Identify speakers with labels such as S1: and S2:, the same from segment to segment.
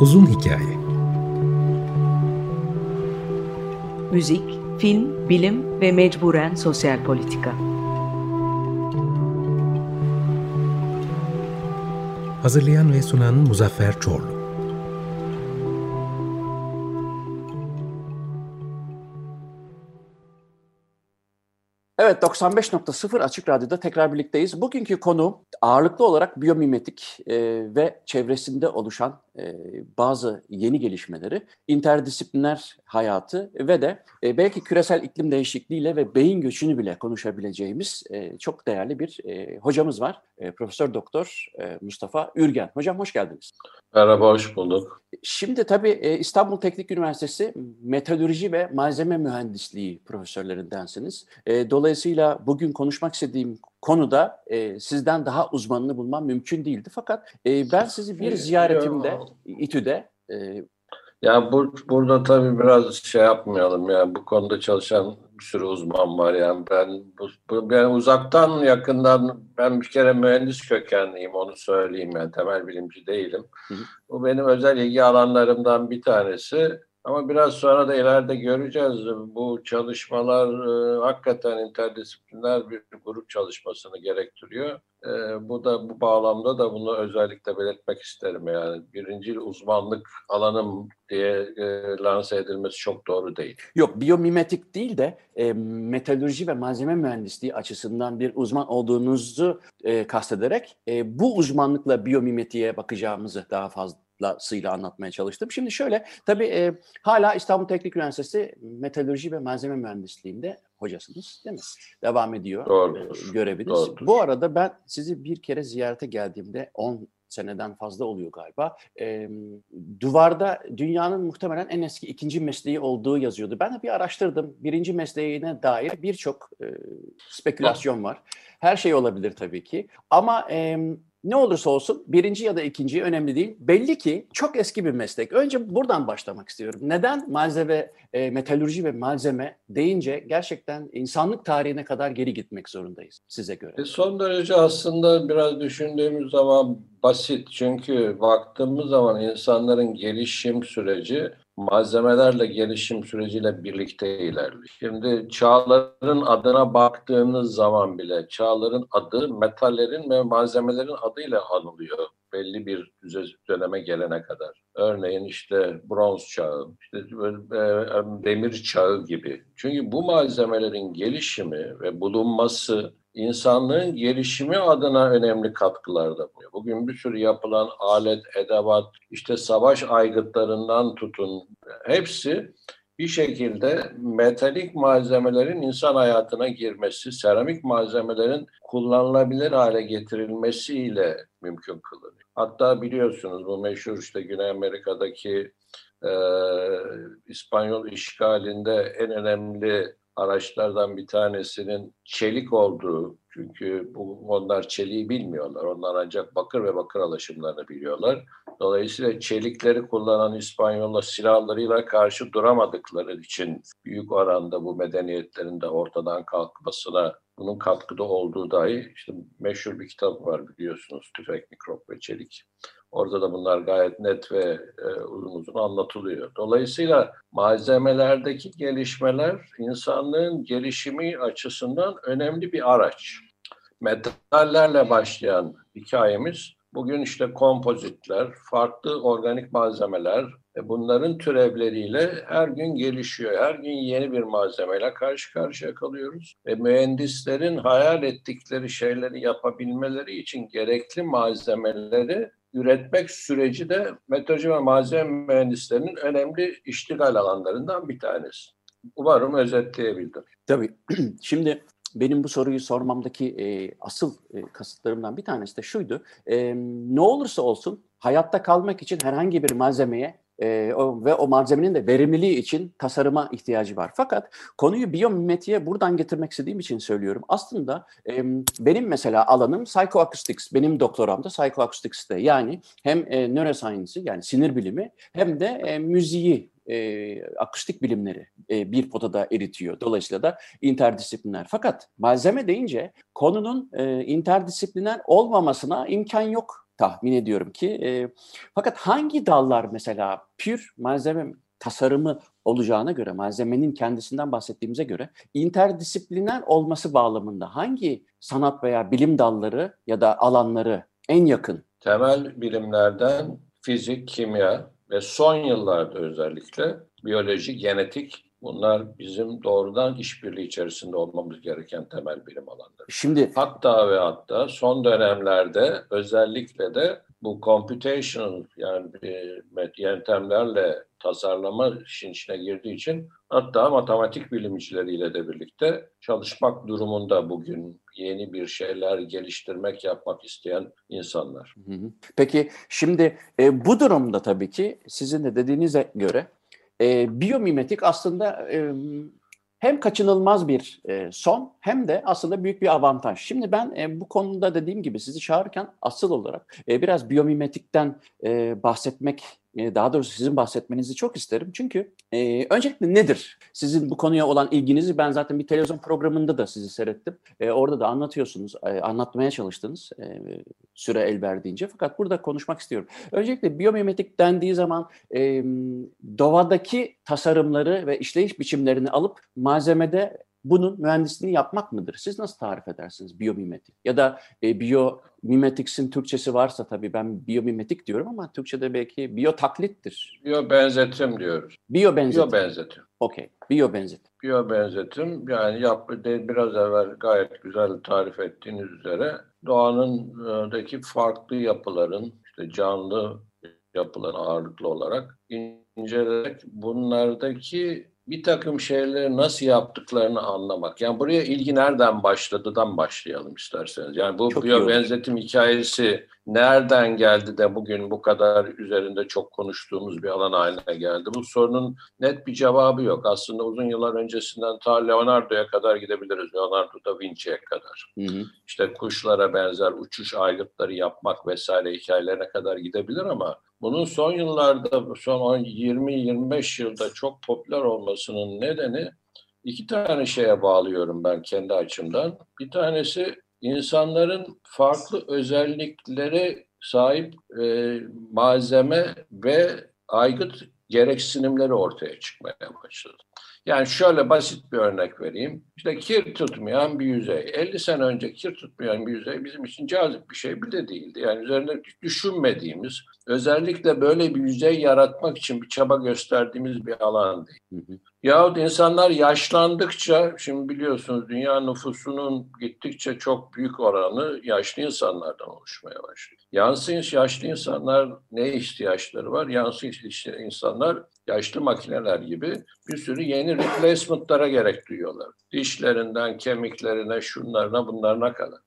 S1: Uzun Hikaye
S2: Müzik, film, bilim ve mecburen sosyal politika.
S1: Hazırlayan ve sunan Muzaffer Çorlu
S3: Evet 95.0 Açık Radyo'da tekrar birlikteyiz. Bugünkü konu ağırlıklı olarak biyomimetik e, ve çevresinde oluşan bazı yeni gelişmeleri, interdisipliner hayatı ve de e, belki küresel iklim değişikliğiyle ve beyin göçünü bile konuşabileceğimiz e, çok değerli bir e, hocamız var. E, Profesör Doktor e, Mustafa Ürgen. Hocam hoş geldiniz.
S4: Merhaba, hoş bulduk.
S3: Şimdi tabii e, İstanbul Teknik Üniversitesi Metalürji ve Malzeme Mühendisliği profesörlerindensiniz. E, dolayısıyla bugün konuşmak istediğim konuda e, sizden daha uzmanını bulmam mümkün değildi. Fakat e, ben sizi bir ziyaretimde İTÜ'de e,
S4: ya bur burada tabii biraz şey yapmayalım ya bu konuda çalışan bir sürü uzman var yani ben bu, bu ben uzaktan yakından ben bir kere mühendis kökenliyim onu söyleyeyim yani temel bilimci değilim. Hı hı. Bu benim özel ilgi alanlarımdan bir tanesi. Ama biraz sonra da ileride göreceğiz. Bu çalışmalar e, hakikaten interdisipliner bir grup çalışmasını gerektiriyor. E, bu da bu bağlamda da bunu özellikle belirtmek isterim. Yani birinci uzmanlık alanım diye e, lanse edilmesi çok doğru değil.
S3: Yok biyomimetik değil de e, metalürji ve malzeme mühendisliği açısından bir uzman olduğunuzu e, kastederek e, bu uzmanlıkla biyomimetiğe bakacağımızı daha fazla sıyla anlatmaya çalıştım. Şimdi şöyle, tabii e, hala İstanbul Teknik Üniversitesi Metalürji ve Malzeme Mühendisliği'nde hocasınız değil mi? Devam ediyor
S4: Doğrudur.
S3: E, göreviniz. Doğrudur. Bu arada ben sizi bir kere ziyarete geldiğimde 10 seneden fazla oluyor galiba. E, duvarda dünyanın muhtemelen en eski ikinci mesleği olduğu yazıyordu. Ben de bir araştırdım. Birinci mesleğine dair birçok e, spekülasyon var. Her şey olabilir tabii ki. Ama e, ne olursa olsun birinci ya da ikinci önemli değil. Belli ki çok eski bir meslek. Önce buradan başlamak istiyorum. Neden malzeme, e, metalürji ve malzeme deyince gerçekten insanlık tarihine kadar geri gitmek zorundayız size göre?
S4: E son derece aslında biraz düşündüğümüz zaman basit. Çünkü baktığımız zaman insanların gelişim süreci malzemelerle gelişim süreciyle birlikte ilerliyor. Şimdi çağların adına baktığınız zaman bile çağların adı metallerin ve malzemelerin adıyla anılıyor belli bir döneme gelene kadar. Örneğin işte bronz çağı, işte e, demir çağı gibi. Çünkü bu malzemelerin gelişimi ve bulunması insanlığın gelişimi adına önemli katkılarda bulunuyor. Bugün bir sürü yapılan alet, edevat, işte savaş aygıtlarından tutun hepsi bir şekilde metalik malzemelerin insan hayatına girmesi, seramik malzemelerin kullanılabilir hale getirilmesiyle mümkün kılınıyor. Hatta biliyorsunuz bu meşhur işte Güney Amerika'daki e, İspanyol işgalinde en önemli araçlardan bir tanesinin çelik olduğu, çünkü bu, onlar çeliği bilmiyorlar. Onlar ancak bakır ve bakır alaşımlarını biliyorlar. Dolayısıyla çelikleri kullanan İspanyollar silahlarıyla karşı duramadıkları için büyük oranda bu medeniyetlerin de ortadan kalkmasına bunun katkıda olduğu dahi işte meşhur bir kitap var biliyorsunuz Tüfek, Mikrop ve Çelik. Orada da bunlar gayet net ve e, uzun uzun anlatılıyor. Dolayısıyla malzemelerdeki gelişmeler insanlığın gelişimi açısından önemli bir araç. Metallerle başlayan hikayemiz bugün işte kompozitler, farklı organik malzemeler, e, bunların türevleriyle her gün gelişiyor. Her gün yeni bir malzemeyle karşı karşıya kalıyoruz. Ve mühendislerin hayal ettikleri şeyleri yapabilmeleri için gerekli malzemeleri üretmek süreci de meteoroloji ve malzeme mühendislerinin önemli iştigal alanlarından bir tanesi. Umarım özetleyebildim.
S3: Tabii. Şimdi benim bu soruyu sormamdaki e, asıl e, kasıtlarımdan bir tanesi de şuydu. E, ne olursa olsun hayatta kalmak için herhangi bir malzemeye e, o, ve o malzemenin de verimliliği için tasarıma ihtiyacı var. Fakat konuyu biyomimetiğe buradan getirmek istediğim için söylüyorum. Aslında e, benim mesela alanım psychoacoustics, benim doktoram da psychoacoustics'te. Yani hem e, neuroscience'ı yani sinir bilimi hem de e, müziği e, akustik bilimleri e, bir potada eritiyor. Dolayısıyla da interdisipliner. Fakat malzeme deyince konunun e, interdisipliner olmamasına imkan yok tahmin ediyorum ki. E, fakat hangi dallar mesela pür malzeme tasarımı olacağına göre, malzemenin kendisinden bahsettiğimize göre interdisipliner olması bağlamında hangi sanat veya bilim dalları ya da alanları en yakın?
S4: Temel bilimlerden fizik, kimya ve son yıllarda özellikle biyoloji, genetik Bunlar bizim doğrudan işbirliği içerisinde olmamız gereken temel bilim alanları.
S3: Şimdi
S4: hatta ve hatta son dönemlerde özellikle de bu computational yani yöntemlerle tasarlama işin içine girdiği için hatta matematik bilimcileriyle de birlikte çalışmak durumunda bugün yeni bir şeyler geliştirmek, yapmak isteyen insanlar.
S3: Peki şimdi e, bu durumda tabii ki sizin de dediğinize göre e, biyomimetik aslında e, hem kaçınılmaz bir e, son hem de aslında büyük bir avantaj. Şimdi ben e, bu konuda dediğim gibi sizi çağırırken asıl olarak e, biraz biyomimetikten e, bahsetmek daha doğrusu sizin bahsetmenizi çok isterim. Çünkü e, öncelikle nedir? Sizin bu konuya olan ilginizi ben zaten bir televizyon programında da sizi seyrettim. E, orada da anlatıyorsunuz, e, anlatmaya çalıştınız e, süre el verdiğince. Fakat burada konuşmak istiyorum. Öncelikle biyomimetik dendiği zaman e, doğadaki tasarımları ve işleyiş biçimlerini alıp malzemede bunun mühendisliğini yapmak mıdır? Siz nasıl tarif edersiniz biyomimetik? Ya da e, biyomimetiks'in Türkçesi varsa tabii ben biyomimetik diyorum ama Türkçe'de belki biyotaklittir.
S4: Biyo benzetim diyoruz.
S3: Biyo benzetim.
S4: Biyo benzetim.
S3: Okey. Biyo benzetim.
S4: Biyo benzetim yani yap, biraz evvel gayet güzel tarif ettiğiniz üzere doğanındaki farklı yapıların işte canlı yapılan ağırlıklı olarak inceleyerek bunlardaki bir takım şeyleri nasıl yaptıklarını anlamak. Yani buraya ilgi nereden başladıdan başlayalım isterseniz. Yani bu çok benzetim hikayesi nereden geldi de bugün bu kadar üzerinde çok konuştuğumuz bir alan haline geldi? Bu sorunun net bir cevabı yok. Aslında uzun yıllar öncesinden ta Leonardo'ya kadar gidebiliriz. Leonardo da Vinci'ye kadar. Hı hı. İşte kuşlara benzer uçuş aygıtları yapmak vesaire hikayelerine kadar gidebilir ama bunun son yıllarda, son 20-25 yılda çok popüler olmasının nedeni iki tane şeye bağlıyorum ben kendi açımdan. Bir tanesi insanların farklı özelliklere sahip e, malzeme ve aygıt gereksinimleri ortaya çıkmaya başladı. Yani şöyle basit bir örnek vereyim. İşte kir tutmayan bir yüzey. 50 sene önce kir tutmayan bir yüzey bizim için cazip bir şey bile değildi. Yani üzerine düşünmediğimiz, özellikle böyle bir yüzey yaratmak için bir çaba gösterdiğimiz bir alan değil. Hı hı. Yahut insanlar yaşlandıkça, şimdi biliyorsunuz dünya nüfusunun gittikçe çok büyük oranı yaşlı insanlardan oluşmaya başlıyor. Yansın yaşlı insanlar ne ihtiyaçları var? Yansın insanlar yaşlı makineler gibi bir sürü yeni replacement'lara gerek duyuyorlar. Dişlerinden, kemiklerine, şunlarına, bunlarına kadar.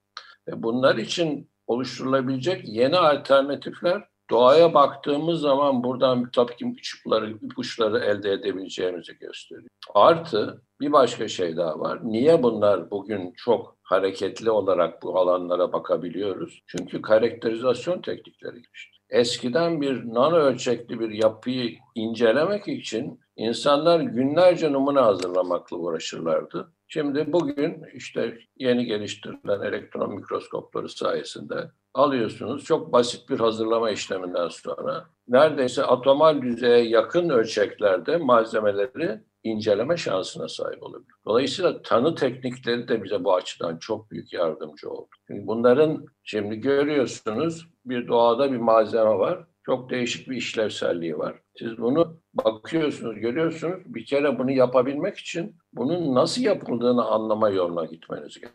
S4: Ve bunlar için oluşturulabilecek yeni alternatifler doğaya baktığımız zaman buradan tabii ki ipuçları, ipuçları elde edebileceğimizi gösteriyor. Artı bir başka şey daha var. Niye bunlar bugün çok hareketli olarak bu alanlara bakabiliyoruz? Çünkü karakterizasyon teknikleri gelişti. Eskiden bir nano ölçekli bir yapıyı incelemek için insanlar günlerce numune hazırlamakla uğraşırlardı. Şimdi bugün işte yeni geliştirilen elektron mikroskopları sayesinde alıyorsunuz. Çok basit bir hazırlama işleminden sonra neredeyse atomal düzeye yakın ölçeklerde malzemeleri inceleme şansına sahip olabilir. Dolayısıyla tanı teknikleri de bize bu açıdan çok büyük yardımcı oldu. Çünkü bunların şimdi görüyorsunuz bir doğada bir malzeme var. Çok değişik bir işlevselliği var. Siz bunu bakıyorsunuz, görüyorsunuz. Bir kere bunu yapabilmek için bunun nasıl yapıldığını anlama yoluna gitmeniz gerek.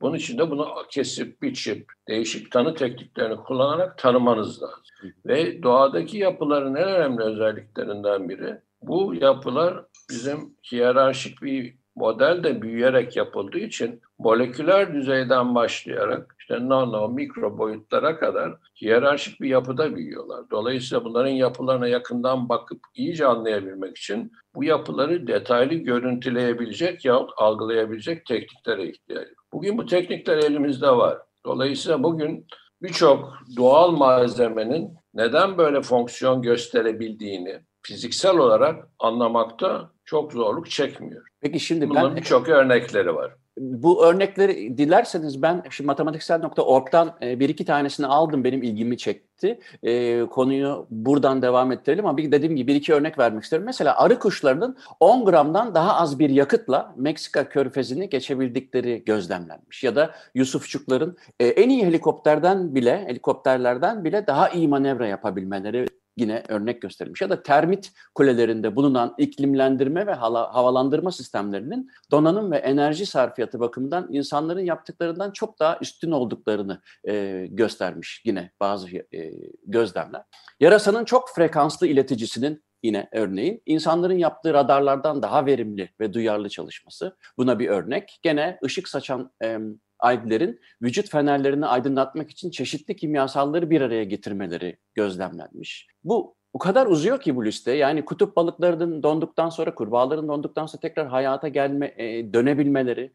S4: Bunun için de bunu kesip, biçip, değişik tanı tekniklerini kullanarak tanımanız lazım. Ve doğadaki yapıların en önemli özelliklerinden biri bu yapılar bizim hiyerarşik bir model de büyüyerek yapıldığı için moleküler düzeyden başlayarak işte nano, mikro boyutlara kadar hiyerarşik bir yapıda büyüyorlar. Dolayısıyla bunların yapılarına yakından bakıp iyice anlayabilmek için bu yapıları detaylı görüntüleyebilecek yahut algılayabilecek tekniklere ihtiyaç. Bugün bu teknikler elimizde var. Dolayısıyla bugün birçok doğal malzemenin neden böyle fonksiyon gösterebildiğini fiziksel olarak anlamakta çok zorluk çekmiyor.
S3: Peki şimdi
S4: Bunların
S3: ben
S4: birçok örnekleri var.
S3: bu örnekleri dilerseniz ben şimdi matematiksel.org'dan e, bir iki tanesini aldım benim ilgimi çekti. E, konuyu buradan devam ettirelim ama bir dediğim gibi bir iki örnek vermek istiyorum. Mesela arı kuşlarının 10 gramdan daha az bir yakıtla Meksika körfezini geçebildikleri gözlemlenmiş. Ya da Yusufçukların e, en iyi helikopterden bile helikopterlerden bile daha iyi manevra yapabilmeleri yine örnek gösterilmiş. Ya da termit kulelerinde bulunan iklimlendirme ve hala, havalandırma sistemlerinin donanım ve enerji sarfiyatı bakımından insanların yaptıklarından çok daha üstün olduklarını e, göstermiş yine bazı e, gözlemler. Yarasanın çok frekanslı ileticisinin yine örneğin insanların yaptığı radarlardan daha verimli ve duyarlı çalışması buna bir örnek. Gene ışık saçan e, alglerin vücut fenerlerini aydınlatmak için çeşitli kimyasalları bir araya getirmeleri gözlemlenmiş. Bu o kadar uzuyor ki bu liste. Yani kutup balıklarının donduktan sonra, kurbağaların donduktan sonra tekrar hayata gelme, e, dönebilmeleri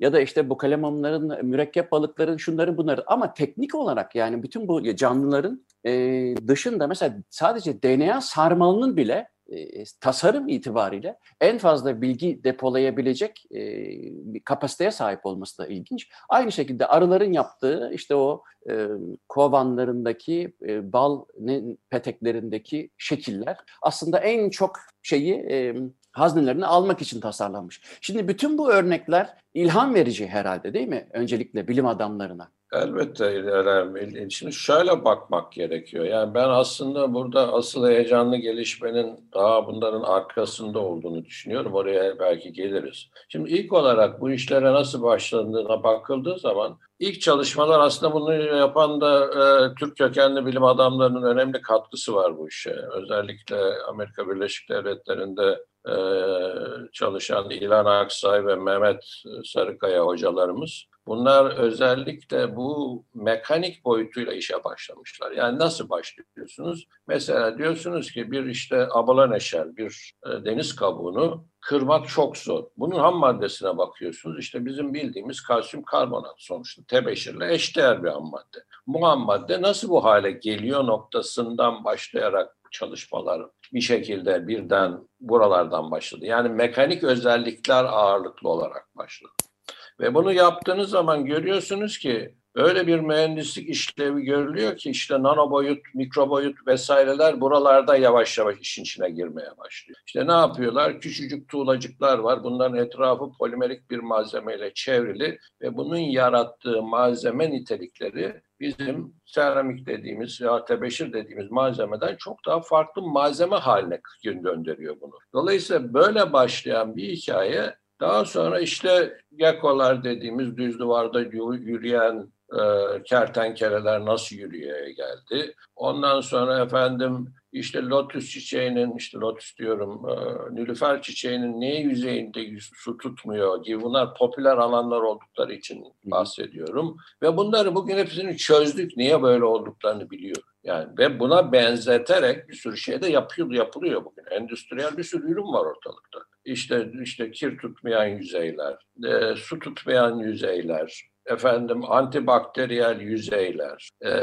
S3: ya da işte bu kalemamların, mürekkep balıkların, şunların bunları. Ama teknik olarak yani bütün bu canlıların e, dışında mesela sadece DNA sarmalının bile e, tasarım itibariyle en fazla bilgi depolayabilecek e, bir kapasiteye sahip olması da ilginç. Aynı şekilde arıların yaptığı işte o e, kovanlarındaki e, bal peteklerindeki şekiller aslında en çok şeyi e, haznelerini almak için tasarlanmış. Şimdi bütün bu örnekler ilham verici herhalde değil mi? Öncelikle bilim adamlarına.
S4: Elbette önemli. Şimdi şöyle bakmak gerekiyor. Yani ben aslında burada asıl heyecanlı gelişmenin daha bunların arkasında olduğunu düşünüyorum. Oraya belki geliriz. Şimdi ilk olarak bu işlere nasıl başlandığına bakıldığı zaman ilk çalışmalar aslında bunu yapan da e, Türk kökenli bilim adamlarının önemli katkısı var bu işe. Özellikle Amerika Birleşik Devletleri'nde e, çalışan İlhan Aksay ve Mehmet Sarıkaya hocalarımız Bunlar özellikle bu mekanik boyutuyla işe başlamışlar. Yani nasıl başlıyorsunuz? Mesela diyorsunuz ki bir işte abalaneşer, bir e, deniz kabuğunu kırmak çok zor. Bunun ham maddesine bakıyorsunuz. İşte bizim bildiğimiz kalsiyum karbonat sonuçta tebeşirle eşdeğer bir ham madde. Bu ham madde nasıl bu hale geliyor noktasından başlayarak çalışmalar bir şekilde birden buralardan başladı. Yani mekanik özellikler ağırlıklı olarak başladı. Ve bunu yaptığınız zaman görüyorsunuz ki öyle bir mühendislik işlevi görülüyor ki işte nano boyut, mikro boyut vesaireler buralarda yavaş yavaş işin içine girmeye başlıyor. İşte ne yapıyorlar? Küçücük tuğlacıklar var. Bunların etrafı polimerik bir malzemeyle çevrili ve bunun yarattığı malzeme nitelikleri bizim seramik dediğimiz ya tebeşir dediğimiz malzemeden çok daha farklı malzeme haline döndürüyor bunu. Dolayısıyla böyle başlayan bir hikaye daha sonra işte gekolar dediğimiz düz duvarda yürüyen e, kertenkeleler nasıl yürüyeye geldi. Ondan sonra efendim işte lotus çiçeğinin, işte lotus diyorum, e, nilüfer çiçeğinin niye yüzeyinde su tutmuyor gibi bunlar popüler alanlar oldukları için bahsediyorum. Ve bunları bugün hepsini çözdük. Niye böyle olduklarını biliyoruz. Yani ve buna benzeterek bir sürü şey de yapıyor, yapılıyor bugün. Endüstriyel bir sürü ürün var ortalıkta. İşte işte kir tutmayan yüzeyler, e, su tutmayan yüzeyler, efendim antibakteriyel yüzeyler, e,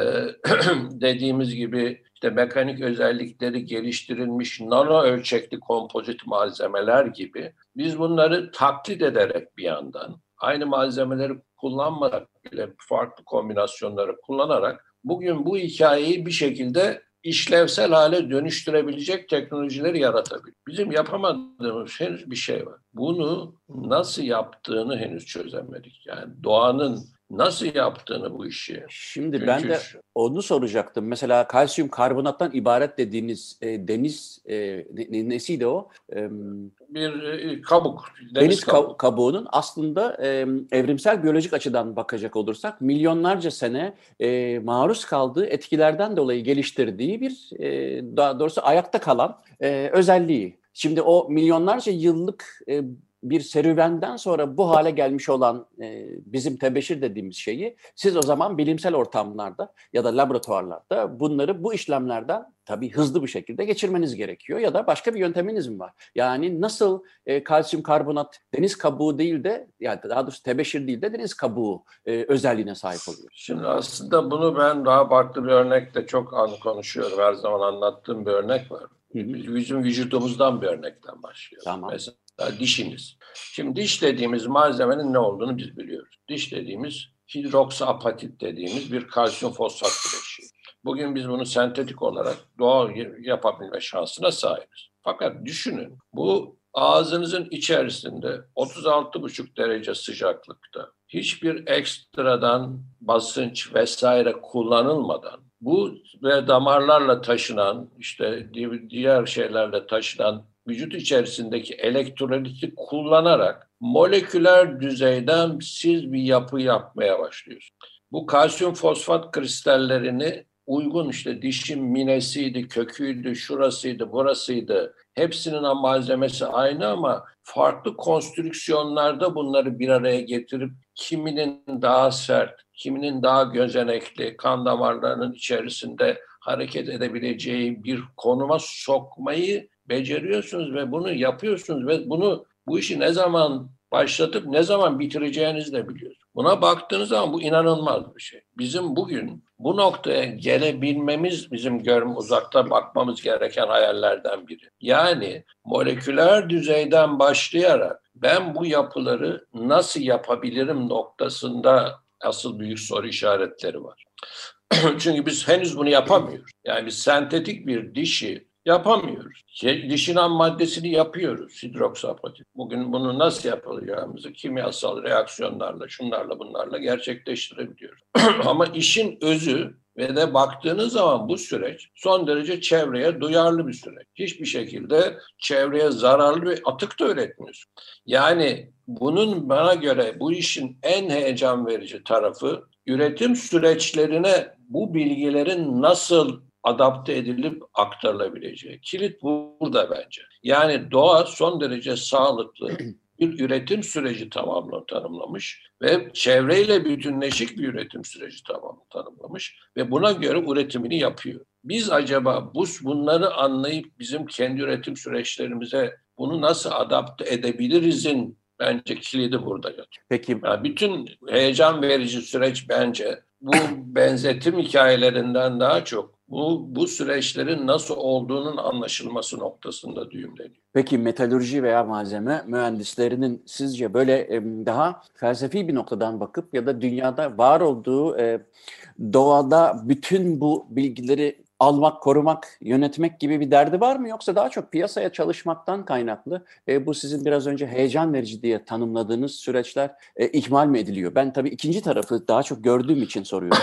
S4: dediğimiz gibi işte mekanik özellikleri geliştirilmiş nano ölçekli kompozit malzemeler gibi biz bunları taklit ederek bir yandan aynı malzemeleri kullanmadan bile farklı kombinasyonları kullanarak bugün bu hikayeyi bir şekilde işlevsel hale dönüştürebilecek teknolojileri yaratabilir. Bizim yapamadığımız henüz bir şey var. Bunu nasıl yaptığını henüz çözemedik. Yani doğanın nasıl yaptığını bu işi.
S3: Şimdi Çünkü... ben de onu soracaktım. Mesela kalsiyum karbonattan ibaret dediğiniz e, deniz e, ne, nesiydi o?
S4: E, bir e, kabuk.
S3: Deniz, deniz kabuk. kabuğunun aslında e, evrimsel biyolojik açıdan bakacak olursak milyonlarca sene e, maruz kaldığı etkilerden dolayı geliştirdiği bir e, daha doğrusu ayakta kalan e, özelliği. Şimdi o milyonlarca yıllık e, bir serüvenden sonra bu hale gelmiş olan e, bizim tebeşir dediğimiz şeyi siz o zaman bilimsel ortamlarda ya da laboratuvarlarda bunları bu işlemlerden tabii hızlı bir şekilde geçirmeniz gerekiyor ya da başka bir yönteminiz mi var? Yani nasıl e, kalsiyum karbonat deniz kabuğu değil de yani daha doğrusu tebeşir değil de deniz kabuğu e, özelliğine sahip oluyor?
S4: Şimdi aslında bunu ben daha farklı bir örnekle çok an konuşuyorum. Her zaman anlattığım bir örnek var. Biz bizim vücudumuzdan bir örnekten başlıyoruz.
S3: Tamam.
S4: Mesela dişiniz. Şimdi diş dediğimiz malzemenin ne olduğunu biz biliyoruz. Diş dediğimiz hidroksaapatit dediğimiz bir kalsiyum fosfat bileşiği. Bugün biz bunu sentetik olarak doğal yapabilme şansına sahibiz. Fakat düşünün bu ağzınızın içerisinde 36,5 derece sıcaklıkta hiçbir ekstradan basınç vesaire kullanılmadan bu ve damarlarla taşınan işte diğer şeylerle taşınan vücut içerisindeki elektroliti kullanarak moleküler düzeyden siz bir yapı yapmaya başlıyorsunuz. Bu kalsiyum fosfat kristallerini uygun işte dişin minesiydi, köküydü, şurasıydı, burasıydı. Hepsinin malzemesi aynı ama farklı konstrüksiyonlarda bunları bir araya getirip kiminin daha sert, kiminin daha gözenekli, kan damarlarının içerisinde hareket edebileceği bir konuma sokmayı beceriyorsunuz ve bunu yapıyorsunuz ve bunu bu işi ne zaman başlatıp ne zaman bitireceğinizi de biliyorsunuz. Buna baktığınız zaman bu inanılmaz bir şey. Bizim bugün bu noktaya gelebilmemiz bizim görme uzakta bakmamız gereken hayallerden biri. Yani moleküler düzeyden başlayarak ben bu yapıları nasıl yapabilirim noktasında asıl büyük soru işaretleri var. Çünkü biz henüz bunu yapamıyoruz. Yani biz sentetik bir dişi yapamıyoruz. Dişin ham maddesini yapıyoruz hidroksapati. Bugün bunu nasıl yapılacağımızı kimyasal reaksiyonlarla, şunlarla bunlarla gerçekleştirebiliyoruz. Ama işin özü ve de baktığınız zaman bu süreç son derece çevreye duyarlı bir süreç. Hiçbir şekilde çevreye zararlı bir atık da üretmiyorsun. Yani bunun bana göre bu işin en heyecan verici tarafı üretim süreçlerine bu bilgilerin nasıl adapte edilip aktarılabileceği. Kilit burada bence. Yani doğa son derece sağlıklı bir üretim süreci tamamla tanımlamış ve çevreyle bütünleşik bir üretim süreci tamam tanımlamış ve buna göre üretimini yapıyor. Biz acaba bu bunları anlayıp bizim kendi üretim süreçlerimize bunu nasıl adapte edebilirizin bence kilidi burada yatıyor. Peki. Yani bütün heyecan verici süreç bence bu benzetim hikayelerinden daha çok bu, bu süreçlerin nasıl olduğunun anlaşılması noktasında düğümleniyor.
S3: Peki metalürji veya malzeme mühendislerinin sizce böyle daha felsefi bir noktadan bakıp ya da dünyada var olduğu doğada bütün bu bilgileri almak, korumak, yönetmek gibi bir derdi var mı? Yoksa daha çok piyasaya çalışmaktan kaynaklı e, bu sizin biraz önce heyecan verici diye tanımladığınız süreçler e, ihmal mi ediliyor? Ben tabii ikinci tarafı daha çok gördüğüm için soruyorum.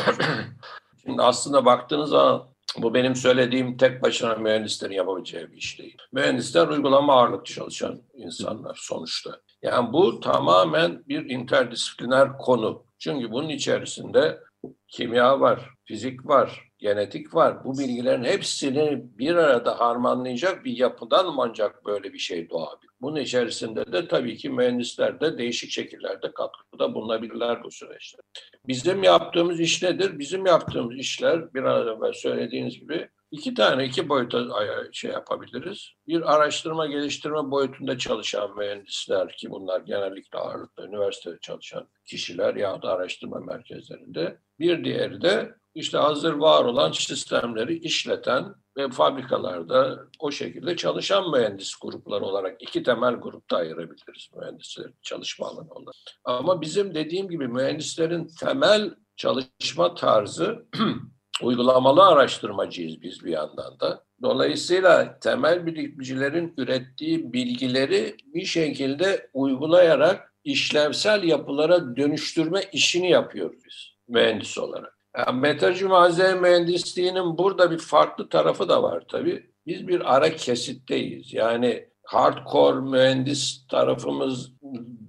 S4: Şimdi aslında baktığınız zaman bu benim söylediğim tek başına mühendislerin yapabileceği bir iş değil. Mühendisler uygulama ağırlıklı çalışan insanlar sonuçta. Yani bu tamamen bir interdisipliner konu. Çünkü bunun içerisinde kimya var, fizik var, genetik var. Bu bilgilerin hepsini bir arada harmanlayacak bir yapıdan ancak böyle bir şey doğabilir? Bunun içerisinde de tabii ki mühendisler de değişik şekillerde katkıda bulunabilirler bu süreçte. Bizim yaptığımız iş nedir? Bizim yaptığımız işler bir an evvel söylediğiniz gibi iki tane iki boyuta şey yapabiliriz. Bir araştırma geliştirme boyutunda çalışan mühendisler ki bunlar genellikle ağırlıklı üniversitede çalışan kişiler ya da araştırma merkezlerinde. Bir diğeri de işte hazır var olan sistemleri işleten ve fabrikalarda o şekilde çalışan mühendis grupları olarak iki temel grupta ayırabiliriz mühendisler çalışma alanı olarak. Ama bizim dediğim gibi mühendislerin temel çalışma tarzı uygulamalı araştırmacıyız biz bir yandan da. Dolayısıyla temel bilimcilerin ürettiği bilgileri bir şekilde uygulayarak işlevsel yapılara dönüştürme işini yapıyoruz biz mühendis olarak. Yani metalci malzeme mühendisliğinin burada bir farklı tarafı da var tabii. Biz bir ara kesitteyiz. Yani hardcore mühendis tarafımız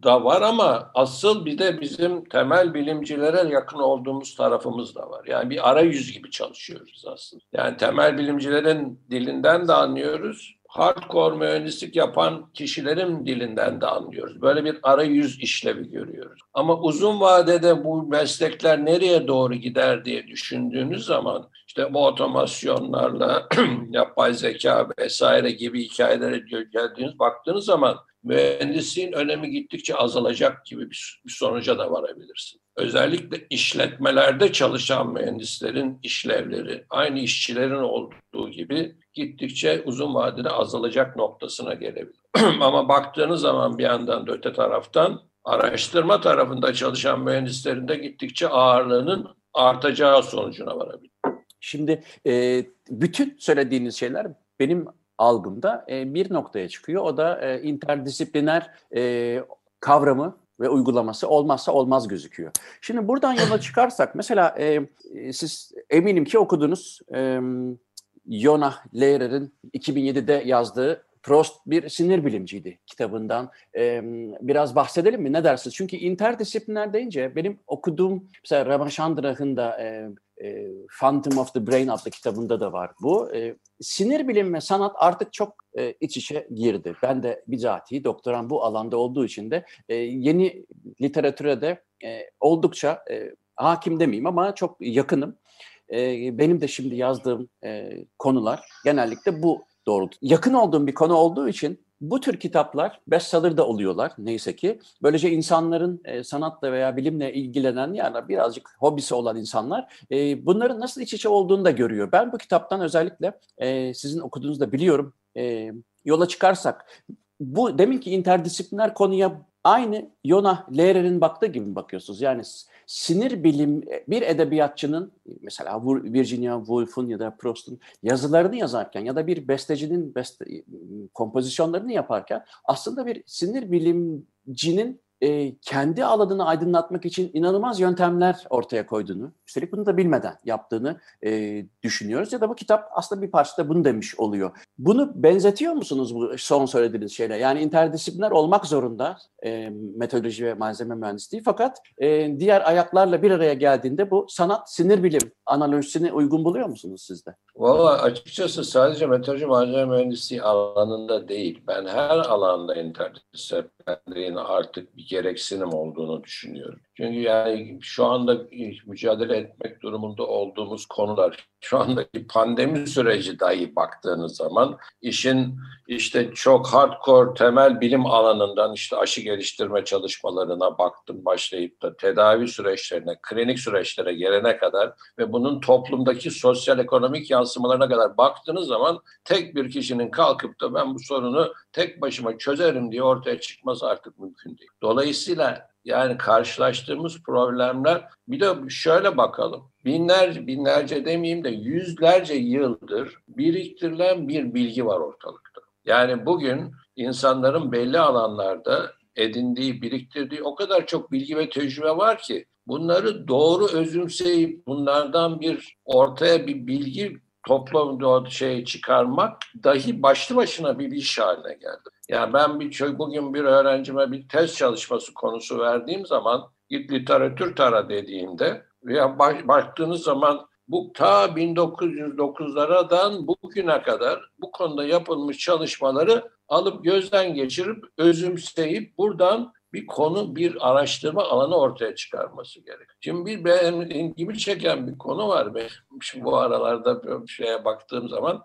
S4: da var ama asıl bir de bizim temel bilimcilere yakın olduğumuz tarafımız da var. Yani bir arayüz gibi çalışıyoruz aslında. Yani temel bilimcilerin dilinden de anlıyoruz hardcore mühendislik yapan kişilerin dilinden de anlıyoruz. Böyle bir arayüz işlevi görüyoruz. Ama uzun vadede bu meslekler nereye doğru gider diye düşündüğünüz zaman işte bu otomasyonlarla yapay zeka vesaire gibi hikayelere geldiğiniz baktığınız zaman mühendisliğin önemi gittikçe azalacak gibi bir, bir sonuca da varabilirsin. özellikle işletmelerde çalışan mühendislerin işlevleri aynı işçilerin olduğu gibi gittikçe uzun vadede azalacak noktasına gelebilir. Ama baktığınız zaman bir yandan da öte taraftan araştırma tarafında çalışan mühendislerin de gittikçe ağırlığının artacağı sonucuna varabilir.
S3: Şimdi e, bütün söylediğiniz şeyler benim algımda e, bir noktaya çıkıyor. O da e, interdisipliner e, kavramı ve uygulaması olmazsa olmaz gözüküyor. Şimdi buradan yola çıkarsak mesela e, siz eminim ki okudunuz e, Yona Lehrer'in 2007'de yazdığı Prost bir sinir bilimciydi kitabından. Ee, biraz bahsedelim mi? Ne dersiniz? Çünkü interdisipliner deyince benim okuduğum mesela Ramachandra'nın da e, e, Phantom of the Brain adlı kitabında da var bu. E, sinir bilim ve sanat artık çok e, iç içe girdi. Ben de bizatihi doktoram bu alanda olduğu için de e, yeni literatüre de e, oldukça e, hakim demeyeyim ama çok yakınım. E, benim de şimdi yazdığım e, konular genellikle bu doğrultu. Yakın olduğum bir konu olduğu için bu tür kitaplar bestseller da oluyorlar neyse ki. Böylece insanların e, sanatla veya bilimle ilgilenen yani birazcık hobisi olan insanlar e, bunların nasıl iç içe olduğunu da görüyor. Ben bu kitaptan özellikle e, sizin okuduğunuzda biliyorum e, yola çıkarsak bu deminki interdisipliner konuya aynı Yona Lehrer'in baktığı gibi bakıyorsunuz? Yani sinir bilim bir edebiyatçının mesela Virginia Woolf'un ya da Proust'un yazılarını yazarken ya da bir bestecinin beste, kompozisyonlarını yaparken aslında bir sinir bilimcinin e, kendi alanını aydınlatmak için inanılmaz yöntemler ortaya koyduğunu, üstelik bunu da bilmeden yaptığını e, düşünüyoruz. Ya da bu kitap aslında bir parçada bunu demiş oluyor. Bunu benzetiyor musunuz bu son söylediğiniz şeyle? Yani interdisipliner olmak zorunda e, metodoloji ve malzeme mühendisliği fakat e, diğer ayaklarla bir araya geldiğinde bu sanat, sinir bilim analojisini uygun buluyor musunuz siz de?
S4: Valla açıkçası sadece meteoroloji malzeme mühendisliği alanında değil. Ben her alanda interdisiplinerliğin artık bir gereksinim olduğunu düşünüyorum. Çünkü yani şu anda mücadele etmek durumunda olduğumuz konular, şu andaki pandemi süreci dahi baktığınız zaman işin işte çok hardcore temel bilim alanından işte aşı geliştirme çalışmalarına baktım başlayıp da tedavi süreçlerine, klinik süreçlere gelene kadar ve bunun toplumdaki sosyal ekonomik yansımalarına kadar baktığınız zaman tek bir kişinin kalkıp da ben bu sorunu tek başıma çözerim diye ortaya çıkması artık mümkün değil. Dolayısıyla yani karşılaştığımız problemler bir de şöyle bakalım. Binlerce, binlerce demeyeyim de yüzlerce yıldır biriktirilen bir bilgi var ortalıkta. Yani bugün insanların belli alanlarda edindiği, biriktirdiği o kadar çok bilgi ve tecrübe var ki bunları doğru özümseyip bunlardan bir ortaya bir bilgi toplam şey çıkarmak dahi başlı başına bir iş haline geldi. Yani ben bir bugün bir öğrencime bir test çalışması konusu verdiğim zaman git literatür tara dediğimde veya baktığınız zaman bu ta 1909'lardan bugüne kadar bu konuda yapılmış çalışmaları alıp gözden geçirip özümseyip buradan bir konu, bir araştırma alanı ortaya çıkarması gerek. Şimdi bir benim ilgimi çeken bir konu var. Benim bu aralarda bir şeye baktığım zaman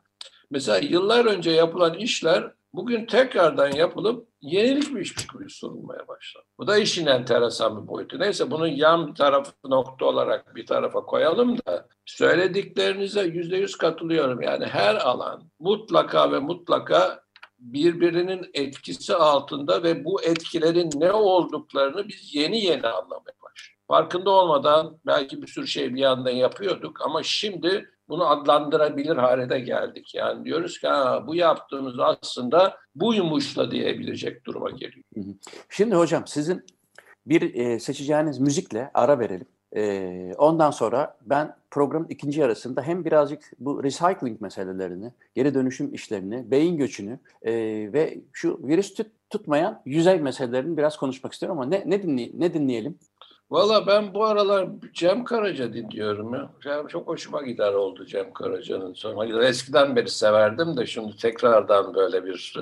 S4: mesela yıllar önce yapılan işler bugün tekrardan yapılıp yenilikmiş gibi sorulmaya başladı. Bu da işin enteresan bir boyutu. Neyse bunu yan tarafı nokta olarak bir tarafa koyalım da söylediklerinize yüzde yüz katılıyorum. Yani her alan mutlaka ve mutlaka birbirinin etkisi altında ve bu etkilerin ne olduklarını biz yeni yeni anlamaya başlıyoruz. Farkında olmadan belki bir sürü şey bir anda yapıyorduk ama şimdi bunu adlandırabilir hale de geldik. Yani diyoruz ki ha, bu yaptığımız aslında buymuşla diyebilecek duruma geliyor.
S3: Şimdi hocam sizin bir e, seçeceğiniz müzikle ara verelim. Ondan sonra ben programın ikinci yarısında hem birazcık bu recycling meselelerini, geri dönüşüm işlerini, beyin göçünü ve şu virüs tut, tutmayan yüzey meselelerini biraz konuşmak istiyorum ama ne, ne, dinley ne dinleyelim?
S4: Valla ben bu aralar Cem Karaca dinliyorum ya. Yani çok hoşuma gider oldu Cem Karaca'nın sonra. Eskiden beri severdim de şimdi tekrardan böyle bir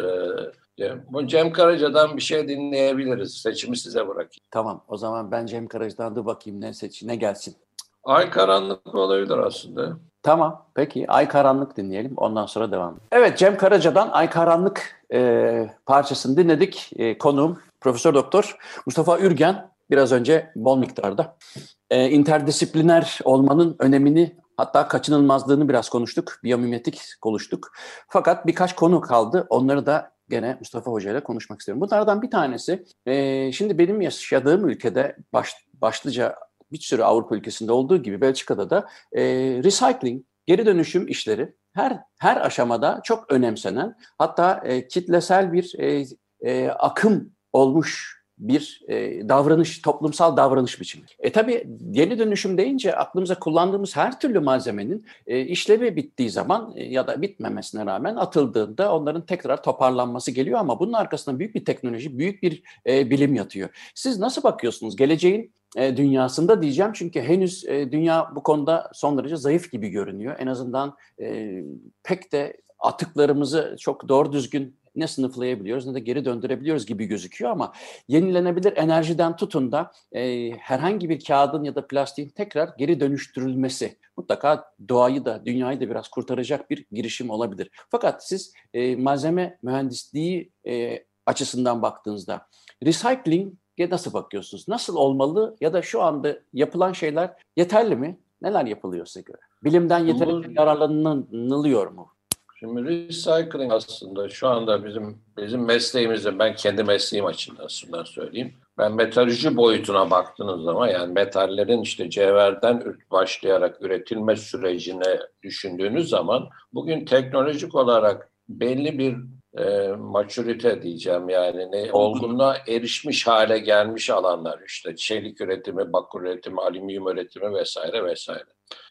S4: e, bu Cem Karaca'dan bir şey dinleyebiliriz. Seçimi size bırakayım.
S3: Tamam. O zaman ben Cem Karaca'dan da bakayım ne seç ne gelsin.
S4: Ay karanlık olabilir aslında.
S3: Tamam. Peki Ay Karanlık dinleyelim. Ondan sonra devam. Evet Cem Karaca'dan Ay Karanlık e, parçasını dinledik. E, konuğum Profesör Doktor Mustafa Ürgen biraz önce bol miktarda. Ee, interdisipliner olmanın önemini hatta kaçınılmazlığını biraz konuştuk. Biyomimetik konuştuk. Fakat birkaç konu kaldı. Onları da gene Mustafa Hoca ile konuşmak istiyorum. Bunlardan bir tanesi, e, şimdi benim yaşadığım ülkede baş, başlıca bir sürü Avrupa ülkesinde olduğu gibi Belçika'da da e, recycling, geri dönüşüm işleri her her aşamada çok önemsenen hatta e, kitlesel bir e, e, akım olmuş bir e, davranış, toplumsal davranış biçimi. E tabi yeni dönüşüm deyince aklımıza kullandığımız her türlü malzemenin e, işlevi bittiği zaman e, ya da bitmemesine rağmen atıldığında onların tekrar toparlanması geliyor ama bunun arkasında büyük bir teknoloji, büyük bir e, bilim yatıyor. Siz nasıl bakıyorsunuz? Geleceğin e, dünyasında diyeceğim çünkü henüz e, dünya bu konuda son derece zayıf gibi görünüyor. En azından e, pek de atıklarımızı çok doğru düzgün ne sınıflayabiliyoruz ne de geri döndürebiliyoruz gibi gözüküyor ama yenilenebilir enerjiden tutun da e, herhangi bir kağıdın ya da plastiğin tekrar geri dönüştürülmesi mutlaka doğayı da dünyayı da biraz kurtaracak bir girişim olabilir. Fakat siz e, malzeme mühendisliği e, açısından baktığınızda recycling'e nasıl bakıyorsunuz? Nasıl olmalı ya da şu anda yapılan şeyler yeterli mi? Neler yapılıyor size göre? Bilimden yeterince yararlanılıyor mu?
S4: Şimdi recycling aslında şu anda bizim bizim mesleğimizde ben kendi mesleğim açısından söyleyeyim. Ben metalürji boyutuna baktığınız zaman yani metallerin işte cevherden başlayarak üretilme sürecine düşündüğünüz zaman bugün teknolojik olarak belli bir e, maturite diyeceğim yani ne olgunluğa erişmiş hale gelmiş alanlar işte çelik üretimi, bakır üretimi, alüminyum üretimi vesaire vesaire.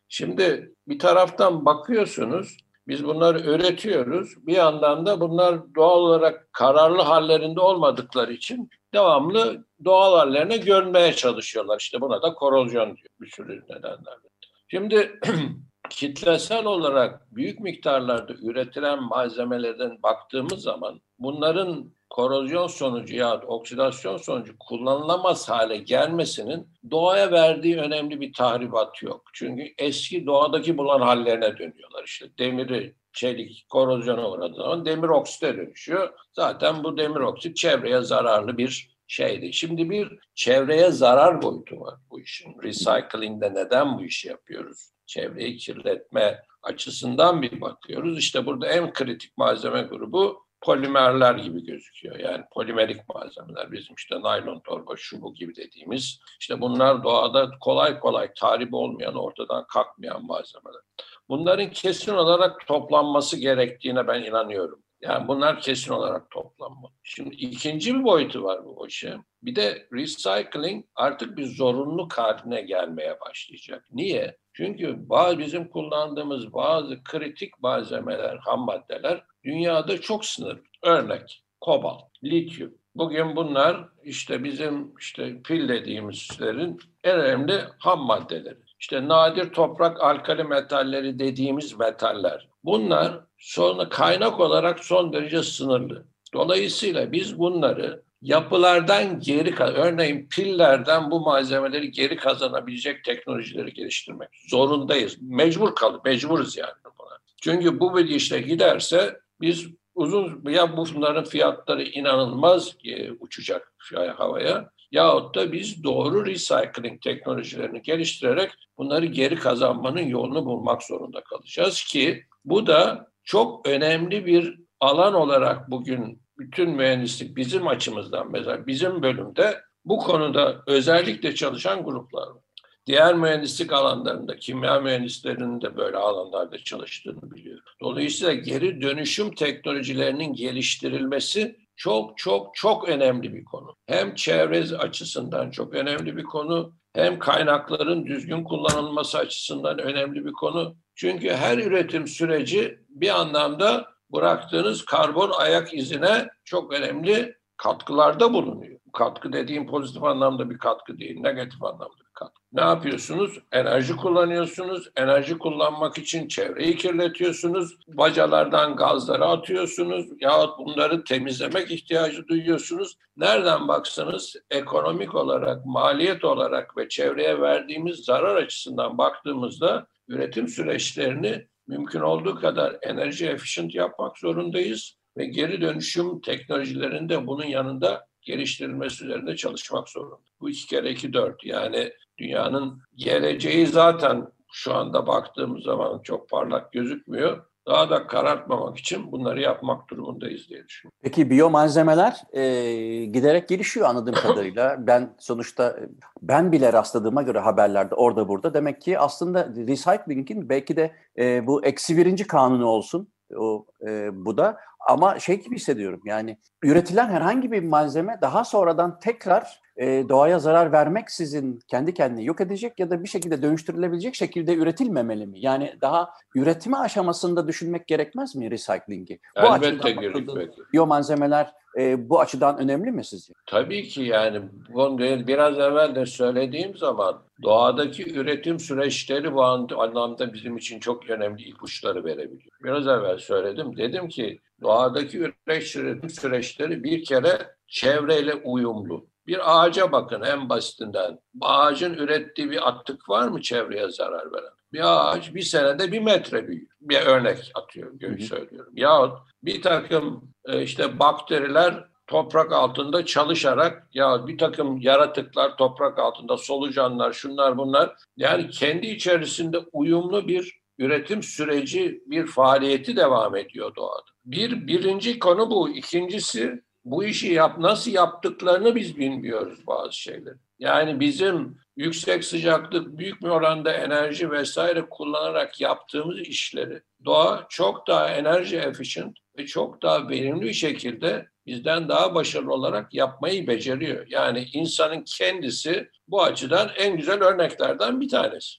S4: Şimdi bir taraftan bakıyorsunuz biz bunları öğretiyoruz. Bir yandan da bunlar doğal olarak kararlı hallerinde olmadıkları için devamlı doğal hallerine görmeye çalışıyorlar. İşte buna da korozyon diyor bir sürü nedenlerle. Şimdi kitlesel olarak büyük miktarlarda üretilen malzemelerden baktığımız zaman bunların korozyon sonucu ya oksidasyon sonucu kullanılamaz hale gelmesinin doğaya verdiği önemli bir tahribat yok. Çünkü eski doğadaki bulan hallerine dönüyorlar. İşte demiri çelik korozyona uğradığı zaman demir oksite dönüşüyor. Zaten bu demir oksit çevreye zararlı bir şeydi. Şimdi bir çevreye zarar boyutu var bu işin. Recycling'de neden bu işi yapıyoruz? Çevreyi kirletme açısından bir bakıyoruz. İşte burada en kritik malzeme grubu polimerler gibi gözüküyor. Yani polimerik malzemeler bizim işte naylon torba şu bu gibi dediğimiz işte bunlar doğada kolay kolay tahrip olmayan ortadan kalkmayan malzemeler. Bunların kesin olarak toplanması gerektiğine ben inanıyorum. Yani bunlar kesin olarak toplanmalı. Şimdi ikinci bir boyutu var bu işe. Bir de recycling artık bir zorunluluk haline gelmeye başlayacak. Niye? Çünkü bazı bizim kullandığımız bazı kritik malzemeler, ham maddeler dünyada çok sınırlı. Örnek kobalt, lityum. Bugün bunlar işte bizim işte pil dediğimizlerin en önemli ham maddeleri. İşte nadir toprak alkali metalleri dediğimiz metaller. Bunlar sonra kaynak olarak son derece sınırlı. Dolayısıyla biz bunları yapılardan geri örneğin pillerden bu malzemeleri geri kazanabilecek teknolojileri geliştirmek zorundayız. Mecbur kalı, mecburuz yani buna. Çünkü bu bir işte giderse biz uzun ya bunların fiyatları inanılmaz e, uçacak havaya yahut da biz doğru recycling teknolojilerini geliştirerek bunları geri kazanmanın yolunu bulmak zorunda kalacağız ki bu da çok önemli bir alan olarak bugün bütün mühendislik bizim açımızdan mesela bizim bölümde bu konuda özellikle çalışan gruplar var. Diğer mühendislik alanlarında, kimya mühendislerinin de böyle alanlarda çalıştığını biliyorum. Dolayısıyla geri dönüşüm teknolojilerinin geliştirilmesi çok çok çok önemli bir konu. Hem çevre açısından çok önemli bir konu, hem kaynakların düzgün kullanılması açısından önemli bir konu. Çünkü her üretim süreci bir anlamda bıraktığınız karbon ayak izine çok önemli katkılarda bulunuyor. Katkı dediğim pozitif anlamda bir katkı değil, negatif anlamda bir katkı. Ne yapıyorsunuz? Enerji kullanıyorsunuz. Enerji kullanmak için çevreyi kirletiyorsunuz. Bacalardan gazları atıyorsunuz. Yahut bunları temizlemek ihtiyacı duyuyorsunuz. Nereden baksanız ekonomik olarak, maliyet olarak ve çevreye verdiğimiz zarar açısından baktığımızda üretim süreçlerini mümkün olduğu kadar enerji efficient yapmak zorundayız ve geri dönüşüm teknolojilerinde bunun yanında geliştirilmesi üzerinde çalışmak zorunda. Bu iki kere iki dört. Yani dünyanın geleceği zaten şu anda baktığımız zaman çok parlak gözükmüyor daha da karartmamak için bunları yapmak durumundayız diye düşünüyorum.
S3: Peki biyomalzemeler e, giderek gelişiyor anladığım kadarıyla. Ben sonuçta ben bile rastladığıma göre haberlerde orada burada demek ki aslında recycling'in belki de e, bu eksi birinci kanunu olsun o e, bu da ama şey gibi hissediyorum yani üretilen herhangi bir malzeme daha sonradan tekrar e, doğaya zarar vermek sizin kendi kendine yok edecek ya da bir şekilde dönüştürülebilecek şekilde üretilmemeli mi? Yani daha üretme aşamasında düşünmek gerekmez mi recycling'i?
S4: Bu Elbette gerekmeli.
S3: Biyomalzemeler e, bu açıdan önemli mi sizce?
S4: Tabii ki yani bunu biraz evvel de söylediğim zaman doğadaki üretim süreçleri bu anlamda bizim için çok önemli ipuçları verebiliyor. Biraz evvel söyledim. Dedim ki doğadaki üretim süreçleri bir kere çevreyle uyumlu. Bir ağaca bakın en basitinden. Ağacın ürettiği bir atık var mı çevreye zarar veren? Bir ağaç bir senede bir metre büyür. Bir örnek atıyor, hı söylüyorum. Yahut bir takım e, işte bakteriler toprak altında çalışarak ya bir takım yaratıklar toprak altında solucanlar şunlar bunlar yani kendi içerisinde uyumlu bir üretim süreci bir faaliyeti devam ediyor doğada. Bir birinci konu bu. İkincisi bu işi yap nasıl yaptıklarını biz bilmiyoruz bazı şeyleri. Yani bizim yüksek sıcaklık, büyük bir oranda enerji vesaire kullanarak yaptığımız işleri doğa çok daha enerji efficient ve çok daha verimli bir şekilde bizden daha başarılı olarak yapmayı beceriyor. Yani insanın kendisi bu açıdan en güzel örneklerden bir tanesi.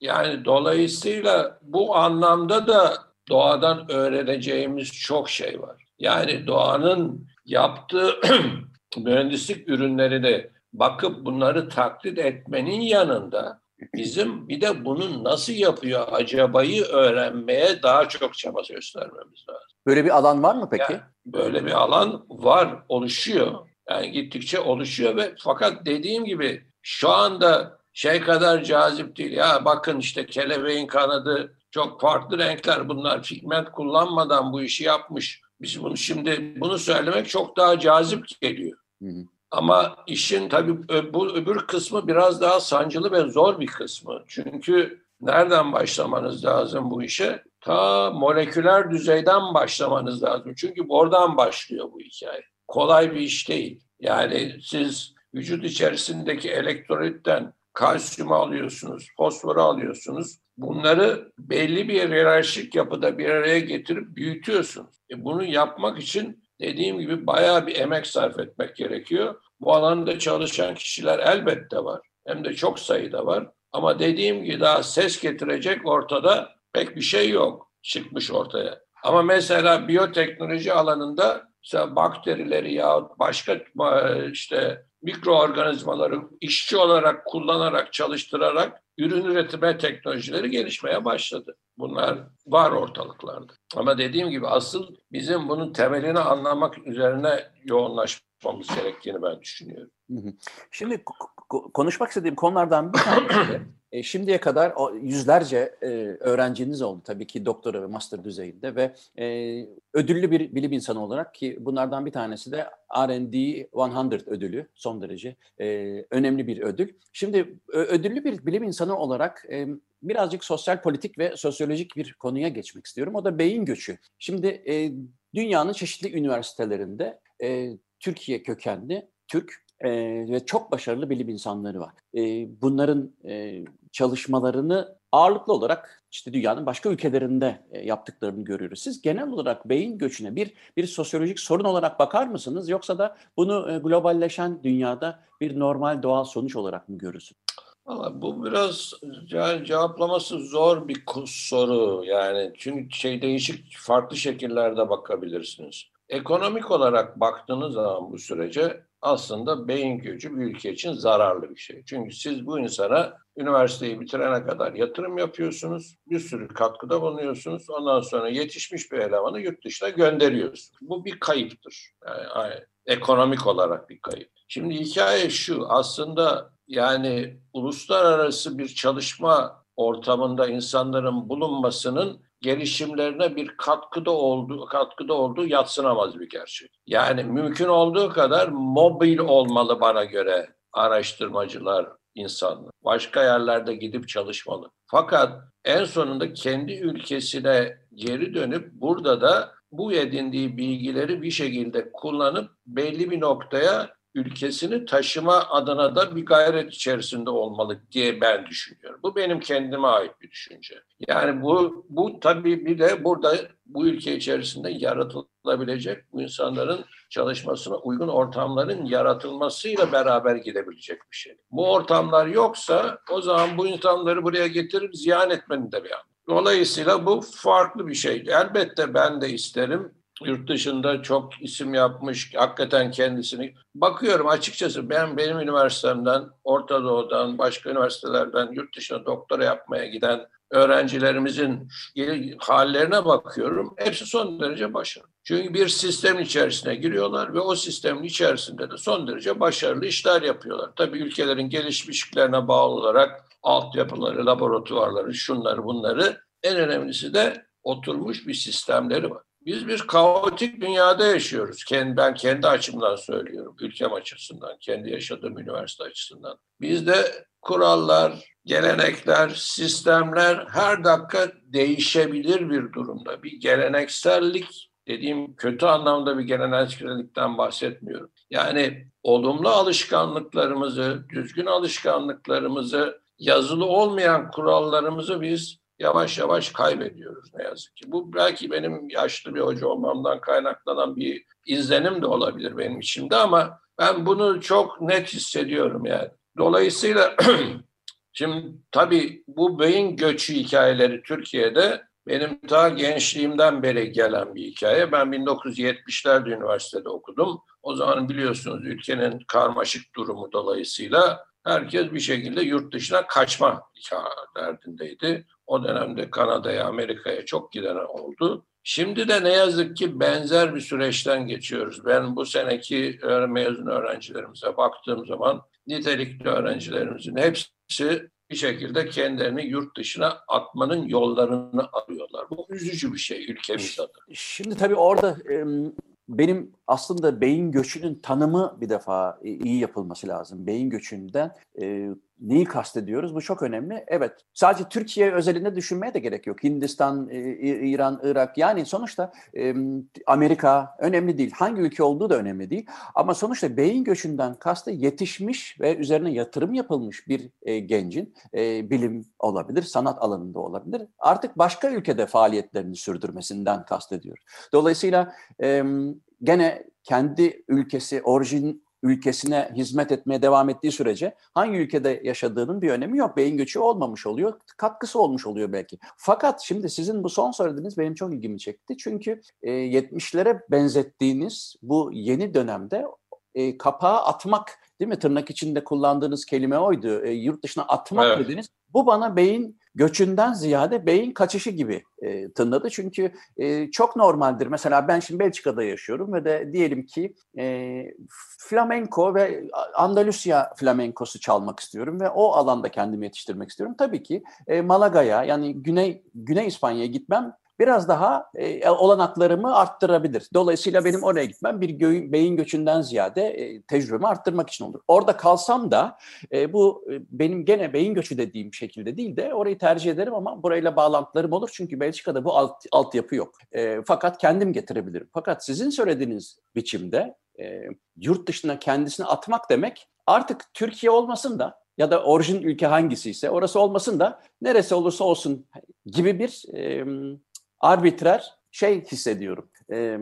S4: Yani dolayısıyla bu anlamda da doğadan öğreneceğimiz çok şey var. Yani doğanın yaptığı mühendislik ürünlerini bakıp bunları taklit etmenin yanında bizim bir de bunu nasıl yapıyor acabayı öğrenmeye daha çok çaba göstermemiz lazım.
S3: Böyle bir alan var mı peki?
S4: Yani böyle bir alan var, oluşuyor. Yani gittikçe oluşuyor ve fakat dediğim gibi şu anda şey kadar cazip değil. Ya bakın işte kelebeğin kanadı çok farklı renkler bunlar. Pigment kullanmadan bu işi yapmış. Biz bunu şimdi bunu söylemek çok daha cazip geliyor. Hı hı. Ama işin tabii bu öbür kısmı biraz daha sancılı ve zor bir kısmı. Çünkü nereden başlamanız lazım bu işe? Ta moleküler düzeyden başlamanız lazım. Çünkü oradan başlıyor bu hikaye. Kolay bir iş değil. Yani siz vücut içerisindeki elektrolitten kalsiyumu alıyorsunuz, fosforu alıyorsunuz. Bunları belli bir hiyerarşik yapıda bir araya getirip büyütüyorsunuz. E bunu yapmak için dediğim gibi bayağı bir emek sarf etmek gerekiyor. Bu alanda çalışan kişiler elbette var. Hem de çok sayıda var. Ama dediğim gibi daha ses getirecek ortada pek bir şey yok çıkmış ortaya. Ama mesela biyoteknoloji alanında mesela bakterileri ya başka işte mikroorganizmaları işçi olarak kullanarak çalıştırarak ürün üretime teknolojileri gelişmeye başladı. Bunlar var ortalıklarda. Ama dediğim gibi asıl bizim bunun temelini anlamak üzerine yoğunlaşmamız gerektiğini ben düşünüyorum.
S3: Şimdi konuşmak istediğim konulardan bir tanesi e, şimdiye kadar yüzlerce e, öğrenciniz oldu tabii ki doktora ve master düzeyinde ve e, ödüllü bir bilim insanı olarak ki bunlardan bir tanesi de R&D 100 ödülü son derece e, önemli bir ödül. Şimdi ödüllü bir bilim insanı olarak e, birazcık sosyal politik ve sosyolojik bir konuya geçmek istiyorum. O da beyin göçü. Şimdi e, dünyanın çeşitli üniversitelerinde e, Türkiye kökenli Türk e, ve çok başarılı bilim insanları var. E, bunların e, çalışmalarını ağırlıklı olarak işte dünyanın başka ülkelerinde e, yaptıklarını görüyoruz. Siz genel olarak beyin göçüne bir bir sosyolojik sorun olarak bakar mısınız yoksa da bunu e, globalleşen dünyada bir normal doğal sonuç olarak mı görürsünüz?
S4: Valla bu biraz yani cevaplaması zor bir soru yani çünkü şey değişik farklı şekillerde bakabilirsiniz. Ekonomik olarak baktığınız zaman bu sürece aslında beyin göçü bir ülke için zararlı bir şey. Çünkü siz bu insana üniversiteyi bitirene kadar yatırım yapıyorsunuz, bir sürü katkıda bulunuyorsunuz. Ondan sonra yetişmiş bir elemanı yurt dışına gönderiyorsunuz. Bu bir kayıptır. Yani, ekonomik olarak bir kayıp. Şimdi hikaye şu, aslında yani uluslararası bir çalışma ortamında insanların bulunmasının gelişimlerine bir katkıda olduğu katkıda olduğu yatsınamaz bir gerçek. Yani mümkün olduğu kadar mobil olmalı bana göre araştırmacılar, insanlar. Başka yerlerde gidip çalışmalı. Fakat en sonunda kendi ülkesine geri dönüp burada da bu edindiği bilgileri bir şekilde kullanıp belli bir noktaya ülkesini taşıma adına da bir gayret içerisinde olmalı diye ben düşünüyorum. Bu benim kendime ait bir düşünce. Yani bu bu tabii bir de burada bu ülke içerisinde yaratılabilecek bu insanların çalışmasına uygun ortamların yaratılmasıyla beraber gidebilecek bir şey. Bu ortamlar yoksa o zaman bu insanları buraya getirip ziyan etmenin de bir anlamı. Dolayısıyla bu farklı bir şey. Elbette ben de isterim yurt dışında çok isim yapmış, hakikaten kendisini. Bakıyorum açıkçası ben benim üniversitemden, Orta Doğu'dan, başka üniversitelerden yurt dışına doktora yapmaya giden öğrencilerimizin hallerine bakıyorum. Hepsi son derece başarılı. Çünkü bir sistemin içerisine giriyorlar ve o sistemin içerisinde de son derece başarılı işler yapıyorlar. Tabii ülkelerin gelişmişliklerine bağlı olarak altyapıları, laboratuvarları, şunları bunları en önemlisi de oturmuş bir sistemleri var. Biz bir kaotik dünyada yaşıyoruz. Ben kendi açımdan söylüyorum, ülkem açısından, kendi yaşadığım üniversite açısından. Bizde kurallar, gelenekler, sistemler her dakika değişebilir bir durumda. Bir geleneksellik dediğim kötü anlamda bir geleneksellikten bahsetmiyorum. Yani olumlu alışkanlıklarımızı, düzgün alışkanlıklarımızı, yazılı olmayan kurallarımızı biz yavaş yavaş kaybediyoruz ne yazık ki. Bu belki benim yaşlı bir hoca olmamdan kaynaklanan bir izlenim de olabilir benim içimde ama ben bunu çok net hissediyorum yani. Dolayısıyla şimdi tabii bu beyin göçü hikayeleri Türkiye'de benim ta gençliğimden beri gelen bir hikaye. Ben 1970'lerde üniversitede okudum. O zaman biliyorsunuz ülkenin karmaşık durumu dolayısıyla herkes bir şekilde yurt dışına kaçma derdindeydi. O dönemde Kanada'ya, Amerika'ya çok giden oldu. Şimdi de ne yazık ki benzer bir süreçten geçiyoruz. Ben bu seneki mezun öğrencilerimize baktığım zaman nitelikli öğrencilerimizin hepsi bir şekilde kendilerini yurt dışına atmanın yollarını arıyorlar. Bu üzücü bir şey ülkemiz adına.
S3: Şimdi tabii orada benim aslında beyin göçünün tanımı bir defa iyi yapılması lazım. Beyin göçünden neyi kastediyoruz? Bu çok önemli. Evet, sadece Türkiye özelinde düşünmeye de gerek yok. Hindistan, e, İran, Irak yani sonuçta Amerika önemli değil. Hangi ülke olduğu da önemli değil. Ama sonuçta beyin göçünden kastı yetişmiş ve üzerine yatırım yapılmış bir e, gencin e, bilim olabilir, sanat alanında olabilir. Artık başka ülkede faaliyetlerini sürdürmesinden kastediyoruz. Dolayısıyla gene kendi ülkesi, orijin ülkesine hizmet etmeye devam ettiği sürece hangi ülkede yaşadığının bir önemi yok. Beyin göçü olmamış oluyor, katkısı olmuş oluyor belki. Fakat şimdi sizin bu son söylediğiniz benim çok ilgimi çekti. Çünkü e, 70'lere benzettiğiniz bu yeni dönemde e, kapağı atmak değil mi? Tırnak içinde kullandığınız kelime oydu. E, yurt dışına atmak evet. dediniz. Bu bana beyin göçünden ziyade beyin kaçışı gibi e, tınladı. Çünkü e, çok normaldir. Mesela ben şimdi Belçika'da yaşıyorum ve de diyelim ki e, flamenko ve Andalusya flamenkosu çalmak istiyorum ve o alanda kendimi yetiştirmek istiyorum. Tabii ki e, Malaga'ya yani Güney Güney İspanya'ya gitmem biraz daha e, olanaklarımı arttırabilir. Dolayısıyla benim oraya gitmem bir gö- beyin göçünden ziyade e, tecrübemi arttırmak için olur. Orada kalsam da e, bu e, benim gene beyin göçü dediğim şekilde değil de orayı tercih ederim ama burayla bağlantılarım olur. Çünkü Belçika'da bu alt, altyapı yok. E, fakat kendim getirebilirim. Fakat sizin söylediğiniz biçimde e, yurt dışına kendisini atmak demek artık Türkiye olmasın da ya da orijin ülke hangisi ise orası olmasın da neresi olursa olsun gibi bir e, arbitrer şey hissediyorum. E,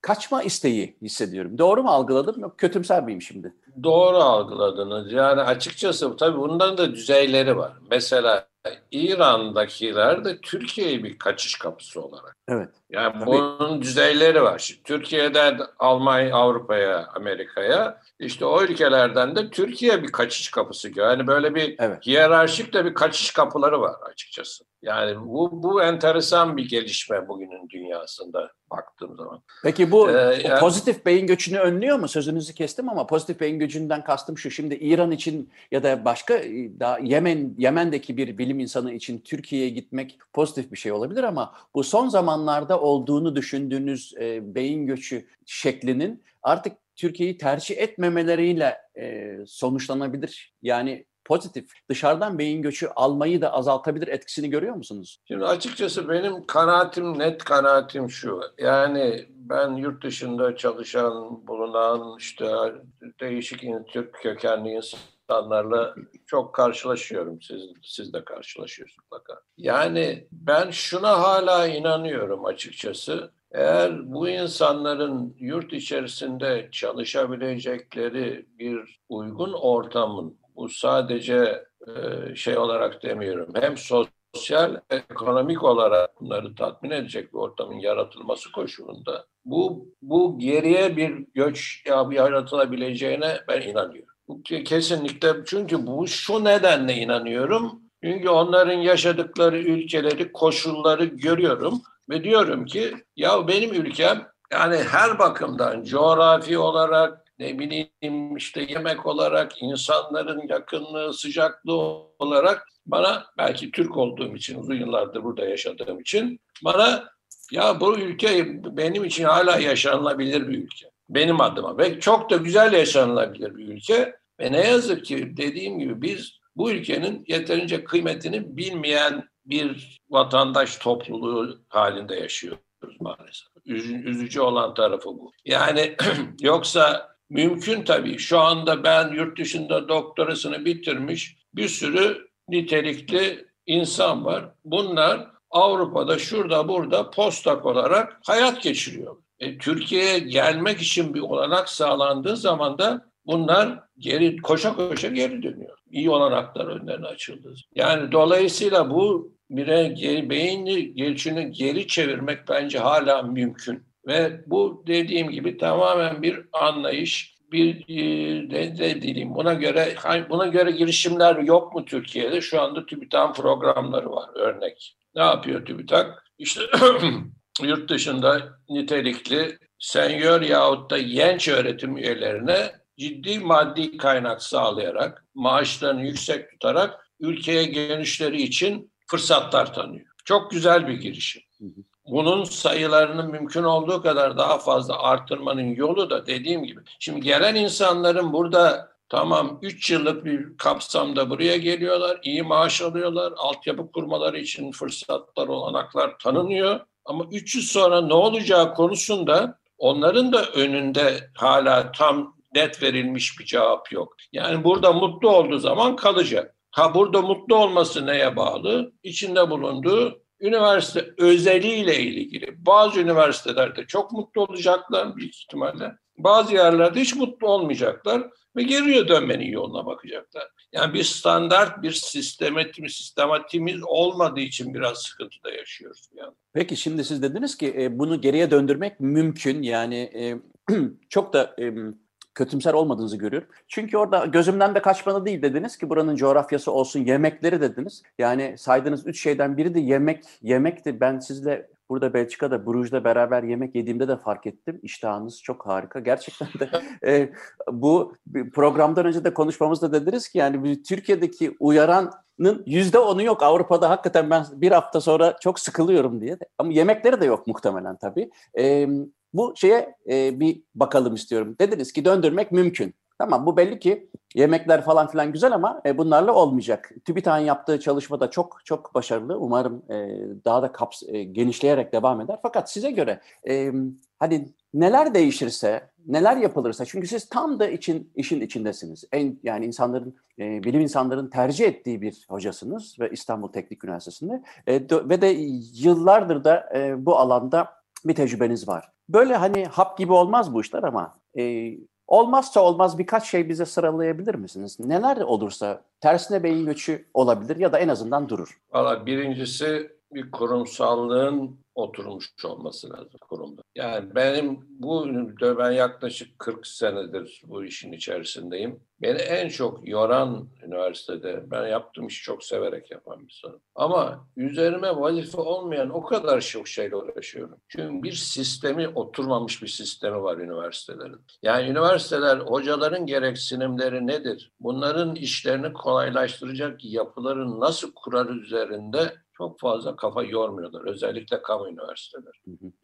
S3: kaçma isteği hissediyorum. Doğru mu algıladım? Yok kötümser miyim şimdi?
S4: Doğru algıladınız. Yani açıkçası tabii bundan da düzeyleri var. Mesela İran'dakiler de Türkiye'ye bir kaçış kapısı olarak.
S3: Evet.
S4: Yani tabii. bunun düzeyleri var. Şimdi Türkiye'den Almanya, Avrupa'ya, Amerika'ya işte o ülkelerden de Türkiye bir kaçış kapısı. Yani böyle bir evet. hiyerarşik de bir kaçış kapıları var açıkçası. Yani bu, bu enteresan bir gelişme bugünün dünyasında. baktığım zaman.
S3: Peki bu
S4: Ee, yani-
S3: pozitif beyin göçünü önlüyor mu? Sözünüzü kestim ama pozitif beyin göçünden kastım şu. Şimdi İran için ya da başka e, daha Yemen Yemen'deki bir bilim insanı için Türkiye'ye gitmek pozitif bir şey olabilir ama bu son zamanlarda olduğunu düşündüğünüz e, beyin göçü şeklinin artık Türkiye'yi tercih etmemeleriyle e, sonuçlanabilir. Yani pozitif dışarıdan beyin göçü almayı da azaltabilir etkisini görüyor musunuz?
S4: Şimdi açıkçası benim kanaatim, net kanaatim şu. Yani ben yurt dışında çalışan, bulunan işte değişik Türk kökenli insanlarla çok karşılaşıyorum. Siz, siz de karşılaşıyorsunuz mutlaka. Yani ben şuna hala inanıyorum açıkçası. Eğer bu insanların yurt içerisinde çalışabilecekleri bir uygun ortamın, bu sadece e, şey olarak demiyorum, hem sosyal, ekonomik olarak bunları tatmin edecek bir ortamın yaratılması koşulunda bu bu geriye bir göç yaratılabileceğine ben inanıyorum. Kesinlikle çünkü bu şu nedenle inanıyorum. Çünkü onların yaşadıkları ülkeleri, koşulları görüyorum ve diyorum ki ya benim ülkem yani her bakımdan coğrafi olarak ne bileyim işte yemek olarak insanların yakınlığı, sıcaklığı olarak bana belki Türk olduğum için uzun yıllardır burada yaşadığım için bana ya bu ülke benim için hala yaşanılabilir bir ülke. Benim adıma ve çok da güzel yaşanılabilir bir ülke ve ne yazık ki dediğim gibi biz bu ülkenin yeterince kıymetini bilmeyen bir vatandaş topluluğu halinde yaşıyoruz maalesef. Üzü- Üzücü olan tarafı bu. Yani yoksa mümkün tabii. Şu anda ben yurt dışında doktorasını bitirmiş bir sürü nitelikli insan var. Bunlar Avrupa'da şurada burada postak olarak hayat geçiriyor. E, Türkiye'ye gelmek için bir olanak sağlandığı zaman da bunlar geri koşa koşa geri dönüyor. İyi olanaklar önlerine açıldı. Yani dolayısıyla bu bire beyni geçini geri çevirmek bence hala mümkün. Ve bu dediğim gibi tamamen bir anlayış, bir e, ne, ne diyeyim buna göre buna göre girişimler yok mu Türkiye'de? Şu anda TÜBİTAK'ın programları var örnek. Ne yapıyor TÜBİTAK? İşte yurt dışında nitelikli senyör yahut da genç öğretim üyelerine ciddi maddi kaynak sağlayarak, maaşlarını yüksek tutarak ülkeye gelişleri için fırsatlar tanıyor. Çok güzel bir girişim. Bunun sayılarını mümkün olduğu kadar daha fazla arttırmanın yolu da dediğim gibi. Şimdi gelen insanların burada tamam 3 yıllık bir kapsamda buraya geliyorlar, iyi maaş alıyorlar, altyapı kurmaları için fırsatlar, olanaklar tanınıyor. Ama 3 yıl sonra ne olacağı konusunda onların da önünde hala tam net verilmiş bir cevap yok. Yani burada mutlu olduğu zaman kalacak. Ha burada mutlu olması neye bağlı? İçinde bulunduğu üniversite özeliyle ilgili. Bazı üniversitelerde çok mutlu olacaklar büyük ihtimalle. Bazı yerlerde hiç mutlu olmayacaklar ve geriye dönmenin yoluna bakacaklar. Yani bir standart, bir sistematimiz, sistematimiz olmadığı için biraz sıkıntıda yaşıyoruz. Yani.
S3: Peki şimdi siz dediniz ki e, bunu geriye döndürmek mümkün. Yani e, çok da kötümser olmadığınızı görüyorum. Çünkü orada gözümden de kaçmadı değil dediniz ki buranın coğrafyası olsun, yemekleri dediniz. Yani saydığınız üç şeyden biri de yemek. Yemekti. Ben sizle burada Belçika'da, Bruges'da beraber yemek yediğimde de fark ettim. İştahınız çok harika. Gerçekten de e, bu programdan önce de konuşmamızda dediniz ki yani Türkiye'deki uyaranın yüzde onu yok. Avrupa'da hakikaten ben bir hafta sonra çok sıkılıyorum diye. Ama yemekleri de yok muhtemelen tabii. E, bu şeye e, bir bakalım istiyorum. Dediniz ki döndürmek mümkün. Tamam bu belli ki yemekler falan filan güzel ama e, bunlarla olmayacak. TÜBİTAK'ın yaptığı çalışma da çok çok başarılı. Umarım e, daha da kaps e, genişleyerek devam eder. Fakat size göre e, hani neler değişirse, neler yapılırsa çünkü siz tam da için işin içindesiniz. En yani insanların e, bilim insanların tercih ettiği bir hocasınız ve İstanbul Teknik Üniversitesi'nde e, ve de yıllardır da e, bu alanda bir tecrübeniz var. Böyle hani hap gibi olmaz bu işler ama e, olmazsa olmaz birkaç şey bize sıralayabilir misiniz? Neler olursa tersine beyin göçü olabilir ya da en azından durur.
S4: Valla birincisi bir kurumsallığın oturmuş olması lazım kurumda. Yani benim bu ben yaklaşık 40 senedir bu işin içerisindeyim. Beni en çok yoran üniversitede, ben yaptığım işi çok severek yapan bir insanım. Ama üzerime vazife olmayan o kadar çok şeyle uğraşıyorum. Çünkü bir sistemi, oturmamış bir sistemi var üniversitelerin. Yani üniversiteler, hocaların gereksinimleri nedir? Bunların işlerini kolaylaştıracak yapıların nasıl kurar üzerinde çok fazla kafa yormuyorlar. Özellikle kamu üniversiteler.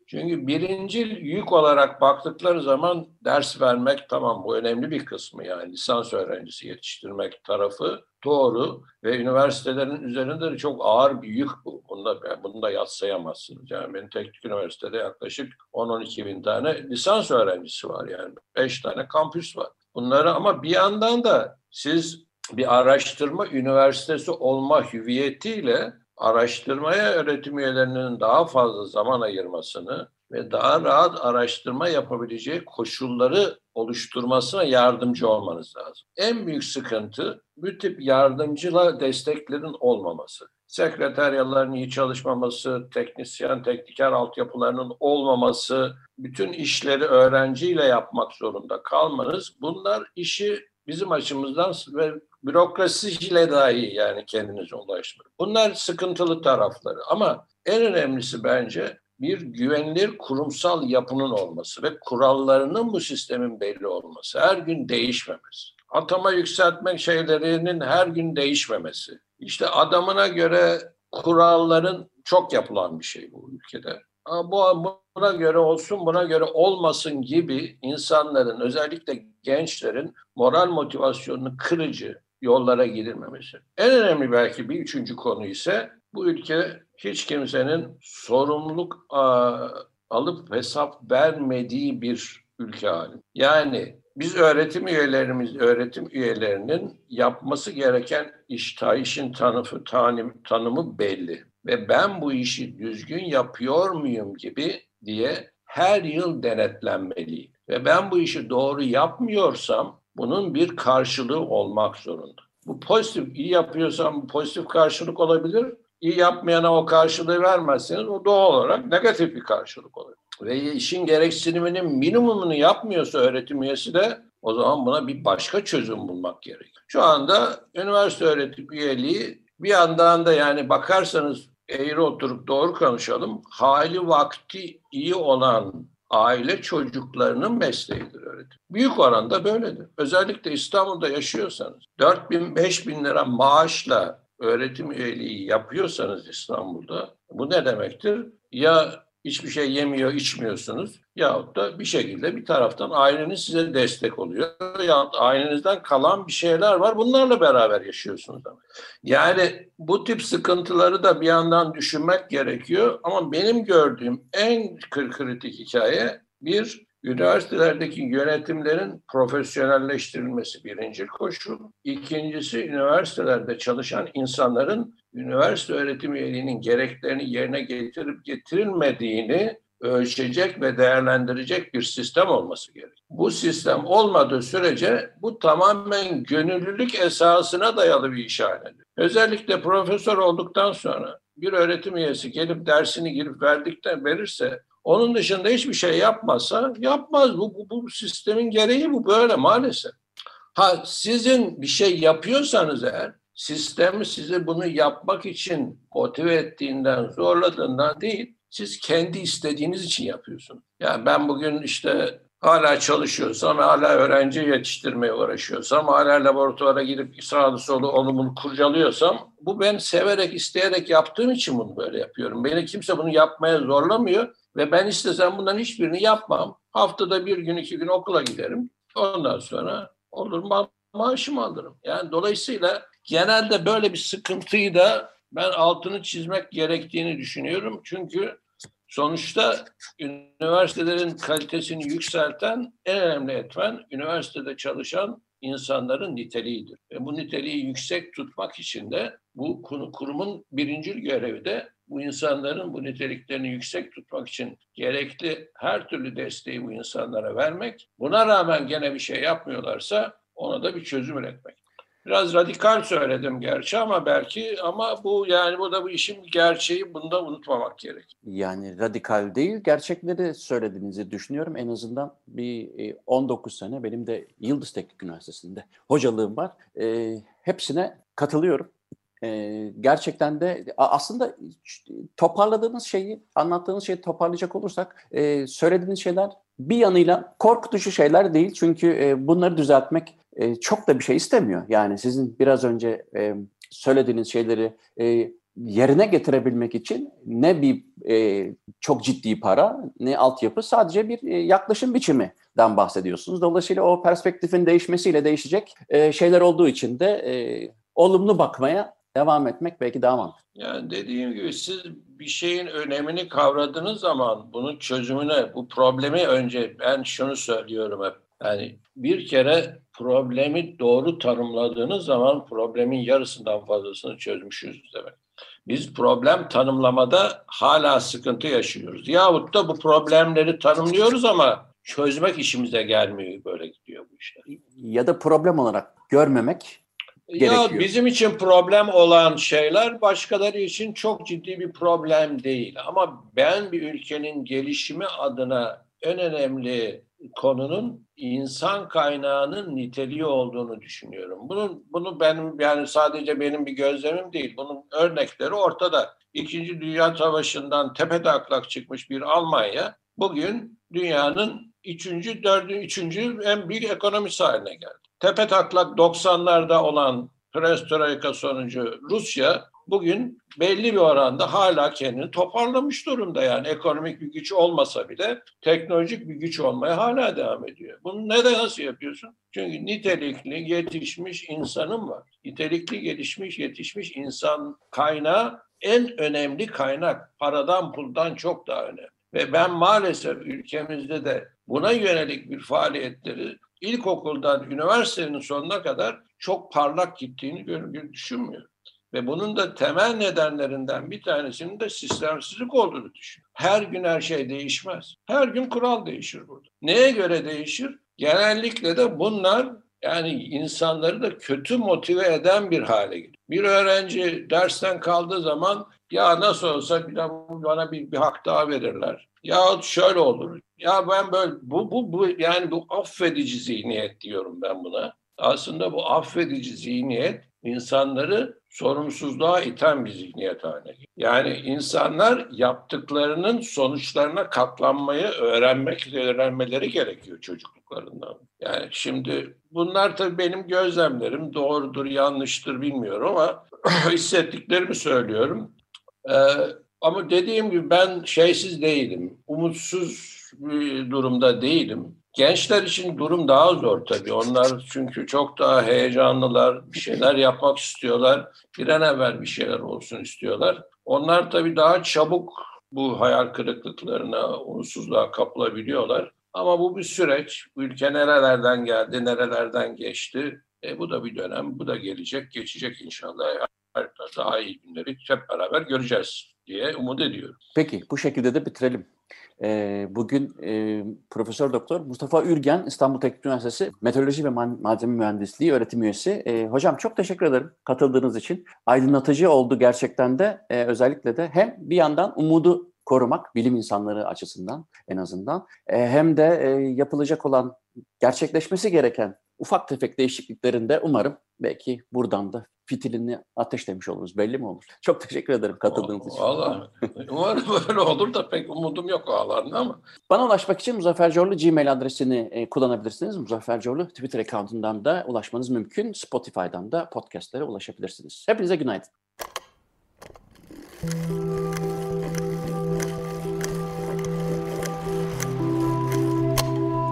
S4: Çünkü birinci yük olarak baktıkları zaman ders vermek tamam bu önemli bir kısmı yani lisans öğrencisi yetiştirmek tarafı doğru ve üniversitelerin üzerinde de çok ağır bir yük bu. Bunu da, bunu da yatsayamazsınız. Yani benim teknik üniversitede yaklaşık 10-12 bin tane lisans öğrencisi var yani. 5 tane kampüs var. Bunları ama bir yandan da siz bir araştırma üniversitesi olma hüviyetiyle araştırmaya öğretim üyelerinin daha fazla zaman ayırmasını ve daha rahat araştırma yapabileceği koşulları oluşturmasına yardımcı olmanız lazım. En büyük sıkıntı bu tip yardımcıla desteklerin olmaması. Sekreteryaların iyi çalışmaması, teknisyen, tekniker altyapılarının olmaması, bütün işleri öğrenciyle yapmak zorunda kalmanız bunlar işi bizim açımızdan ve bürokrasiyle dahi yani kendinize ulaştırın. Bunlar sıkıntılı tarafları ama en önemlisi bence bir güvenilir kurumsal yapının olması ve kurallarının bu sistemin belli olması, her gün değişmemesi. Atama yükseltmek şeylerinin her gün değişmemesi. İşte adamına göre kuralların çok yapılan bir şey bu ülkede. Bu buna göre olsun, buna göre olmasın gibi insanların özellikle gençlerin moral motivasyonunu kırıcı yollara girilmemesi. En önemli belki bir üçüncü konu ise bu ülke hiç kimsenin sorumluluk alıp hesap vermediği bir ülke hali. Yani biz öğretim üyelerimiz, öğretim üyelerinin yapması gereken iş, işin tanıfı, tanım, tanımı belli. Ve ben bu işi düzgün yapıyor muyum gibi diye her yıl denetlenmeliyim. Ve ben bu işi doğru yapmıyorsam bunun bir karşılığı olmak zorunda. Bu pozitif, iyi yapıyorsam bu pozitif karşılık olabilir. İyi yapmayana o karşılığı vermezseniz o doğal olarak negatif bir karşılık olur. Ve işin gereksiniminin minimumunu yapmıyorsa öğretim üyesi de o zaman buna bir başka çözüm bulmak gerekiyor. Şu anda üniversite öğretim üyeliği bir yandan da yani bakarsanız eğri oturup doğru konuşalım. Hali vakti iyi olan aile çocuklarının mesleğidir öğretim. Büyük oranda böyledir. Özellikle İstanbul'da yaşıyorsanız 4 bin 5 bin lira maaşla öğretim üyeliği yapıyorsanız İstanbul'da bu ne demektir? Ya hiçbir şey yemiyor, içmiyorsunuz yahut da bir şekilde bir taraftan aileniz size destek oluyor. Yahut ailenizden kalan bir şeyler var. Bunlarla beraber yaşıyorsunuz. Yani bu tip sıkıntıları da bir yandan düşünmek gerekiyor. Ama benim gördüğüm en kritik hikaye bir Üniversitelerdeki yönetimlerin profesyonelleştirilmesi birinci koşul. İkincisi üniversitelerde çalışan insanların üniversite öğretim üyeliğinin gereklerini yerine getirip getirilmediğini ölçecek ve değerlendirecek bir sistem olması gerek. Bu sistem olmadığı sürece bu tamamen gönüllülük esasına dayalı bir iş haline. Özellikle profesör olduktan sonra bir öğretim üyesi gelip dersini girip verdikten verirse onun dışında hiçbir şey yapmazsa yapmaz. Bu, bu, bu sistemin gereği bu böyle maalesef. Ha sizin bir şey yapıyorsanız eğer sistemi size bunu yapmak için motive ettiğinden, zorladığından değil, siz kendi istediğiniz için yapıyorsunuz. Yani ben bugün işte hala çalışıyorsam, hala öğrenci yetiştirmeye uğraşıyorsam, hala laboratuvara girip sağlı solu onu kurcalıyorsam, bu ben severek, isteyerek yaptığım için bunu böyle yapıyorum. Beni kimse bunu yapmaya zorlamıyor. Ve ben istesem bunların hiçbirini yapmam. Haftada bir gün, iki gün okula giderim. Ondan sonra olur ma maaşımı alırım. Yani dolayısıyla genelde böyle bir sıkıntıyı da ben altını çizmek gerektiğini düşünüyorum. Çünkü sonuçta üniversitelerin kalitesini yükselten en önemli etmen üniversitede çalışan insanların niteliğidir. Ve bu niteliği yüksek tutmak için de bu kurumun birinci görevi de bu insanların bu niteliklerini yüksek tutmak için gerekli her türlü desteği bu insanlara vermek. Buna rağmen gene bir şey yapmıyorlarsa ona da bir çözüm üretmek. Biraz radikal söyledim gerçi ama belki ama bu yani bu da bu işin gerçeği bunu da unutmamak gerek.
S3: Yani radikal değil, gerçekleri söylediğinizi düşünüyorum. En azından bir 19 e, sene benim de Yıldız Teknik Üniversitesi'nde hocalığım var. E, hepsine katılıyorum. E, gerçekten de aslında toparladığınız şeyi, anlattığınız şeyi toparlayacak olursak e, söylediğiniz şeyler bir yanıyla korkutucu şeyler değil. Çünkü e, bunları düzeltmek e, çok da bir şey istemiyor. Yani sizin biraz önce e, söylediğiniz şeyleri yerine getirebilmek için ne bir çok ciddi para ne altyapı sadece bir e, yaklaşım biçiminden bahsediyorsunuz. Dolayısıyla o perspektifin değişmesiyle değişecek şeyler olduğu için de olumlu bakmaya devam etmek belki daha mantıklı.
S4: Yani dediğim gibi siz bir şeyin önemini kavradığınız zaman bunun çözümüne, bu problemi önce ben şunu söylüyorum hep. Yani bir kere problemi doğru tanımladığınız zaman problemin yarısından fazlasını çözmüşüz demek. Biz problem tanımlamada hala sıkıntı yaşıyoruz. Yahut da bu problemleri tanımlıyoruz ama çözmek işimize gelmiyor böyle gidiyor bu işler.
S3: Ya da problem olarak görmemek gerekiyor.
S4: Ya bizim için problem olan şeyler başkaları için çok ciddi bir problem değil. Ama ben bir ülkenin gelişimi adına en önemli konunun insan kaynağının niteliği olduğunu düşünüyorum. Bunun bunu benim yani sadece benim bir gözlemim değil. Bunun örnekleri ortada. İkinci Dünya Savaşı'ndan tepedaklak çıkmış bir Almanya bugün dünyanın üçüncü, dördüncü, üçüncü en büyük ekonomisi haline geldi. Tepe taklak 90'larda olan perestroika sonucu Rusya bugün belli bir oranda hala kendini toparlamış durumda. Yani ekonomik bir güç olmasa bile teknolojik bir güç olmaya hala devam ediyor. Bunu neden nasıl yapıyorsun? Çünkü nitelikli yetişmiş insanım var. Nitelikli gelişmiş yetişmiş insan kaynağı en önemli kaynak. Paradan puldan çok daha önemli. Ve ben maalesef ülkemizde de buna yönelik bir faaliyetleri ilkokuldan üniversitenin sonuna kadar çok parlak gittiğini düşünmüyorum. Ve bunun da temel nedenlerinden bir tanesinin de sistemsizlik olduğunu düşünüyorum. Her gün her şey değişmez. Her gün kural değişir burada. Neye göre değişir? Genellikle de bunlar yani insanları da kötü motive eden bir hale gelir. Bir öğrenci dersten kaldığı zaman ya nasıl olsa bir bana bir, bir hak daha verirler. Ya şöyle olur. Ya ben böyle bu bu bu yani bu affedici zihniyet diyorum ben buna. Aslında bu affedici zihniyet insanları sorumsuzluğa iten bir zihniyet haline geliyor. Yani insanlar yaptıklarının sonuçlarına katlanmayı öğrenmek öğrenmeleri gerekiyor çocukluklarından. Yani şimdi bunlar tabii benim gözlemlerim doğrudur yanlıştır bilmiyorum ama hissettiklerimi söylüyorum. Ee, ama dediğim gibi ben şeysiz değilim, umutsuz bir durumda değilim. Gençler için durum daha zor tabii. Onlar çünkü çok daha heyecanlılar, bir şeyler yapmak istiyorlar. Bir an evvel bir şeyler olsun istiyorlar. Onlar tabii daha çabuk bu hayal kırıklıklarına, umutsuzluğa kapılabiliyorlar. Ama bu bir süreç. Ülke nerelerden geldi, nerelerden geçti. E, bu da bir dönem, bu da gelecek, geçecek inşallah. Daha iyi günleri hep beraber göreceğiz diye umut ediyorum.
S3: Peki bu şekilde de bitirelim. Bugün Profesör Doktor Mustafa Ürgen İstanbul Teknik Üniversitesi Meteoroloji ve Malzeme Mühendisliği öğretim üyesi. Hocam çok teşekkür ederim katıldığınız için. Aydınlatıcı oldu gerçekten de özellikle de hem bir yandan umudu korumak bilim insanları açısından en azından hem de yapılacak olan gerçekleşmesi gereken ufak tefek değişikliklerinde umarım belki buradan da fitilini ateşlemiş oluruz. Belli mi olur? Çok teşekkür ederim katıldığınız için.
S4: Valla umarım böyle olur da pek umudum yok o alanda ama.
S3: Bana ulaşmak için Muzaffer Corlu Gmail adresini e, kullanabilirsiniz. Muzaffer Corlu Twitter accountundan da ulaşmanız mümkün. Spotify'dan da podcastlere ulaşabilirsiniz. Hepinize günaydın.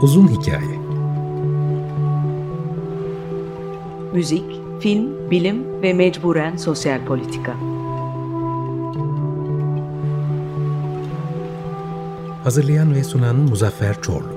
S1: Uzun Hikaye
S2: Müzik, film, bilim ve mecburen sosyal politika.
S1: Hazırlayan ve sunan Muzaffer Çorlu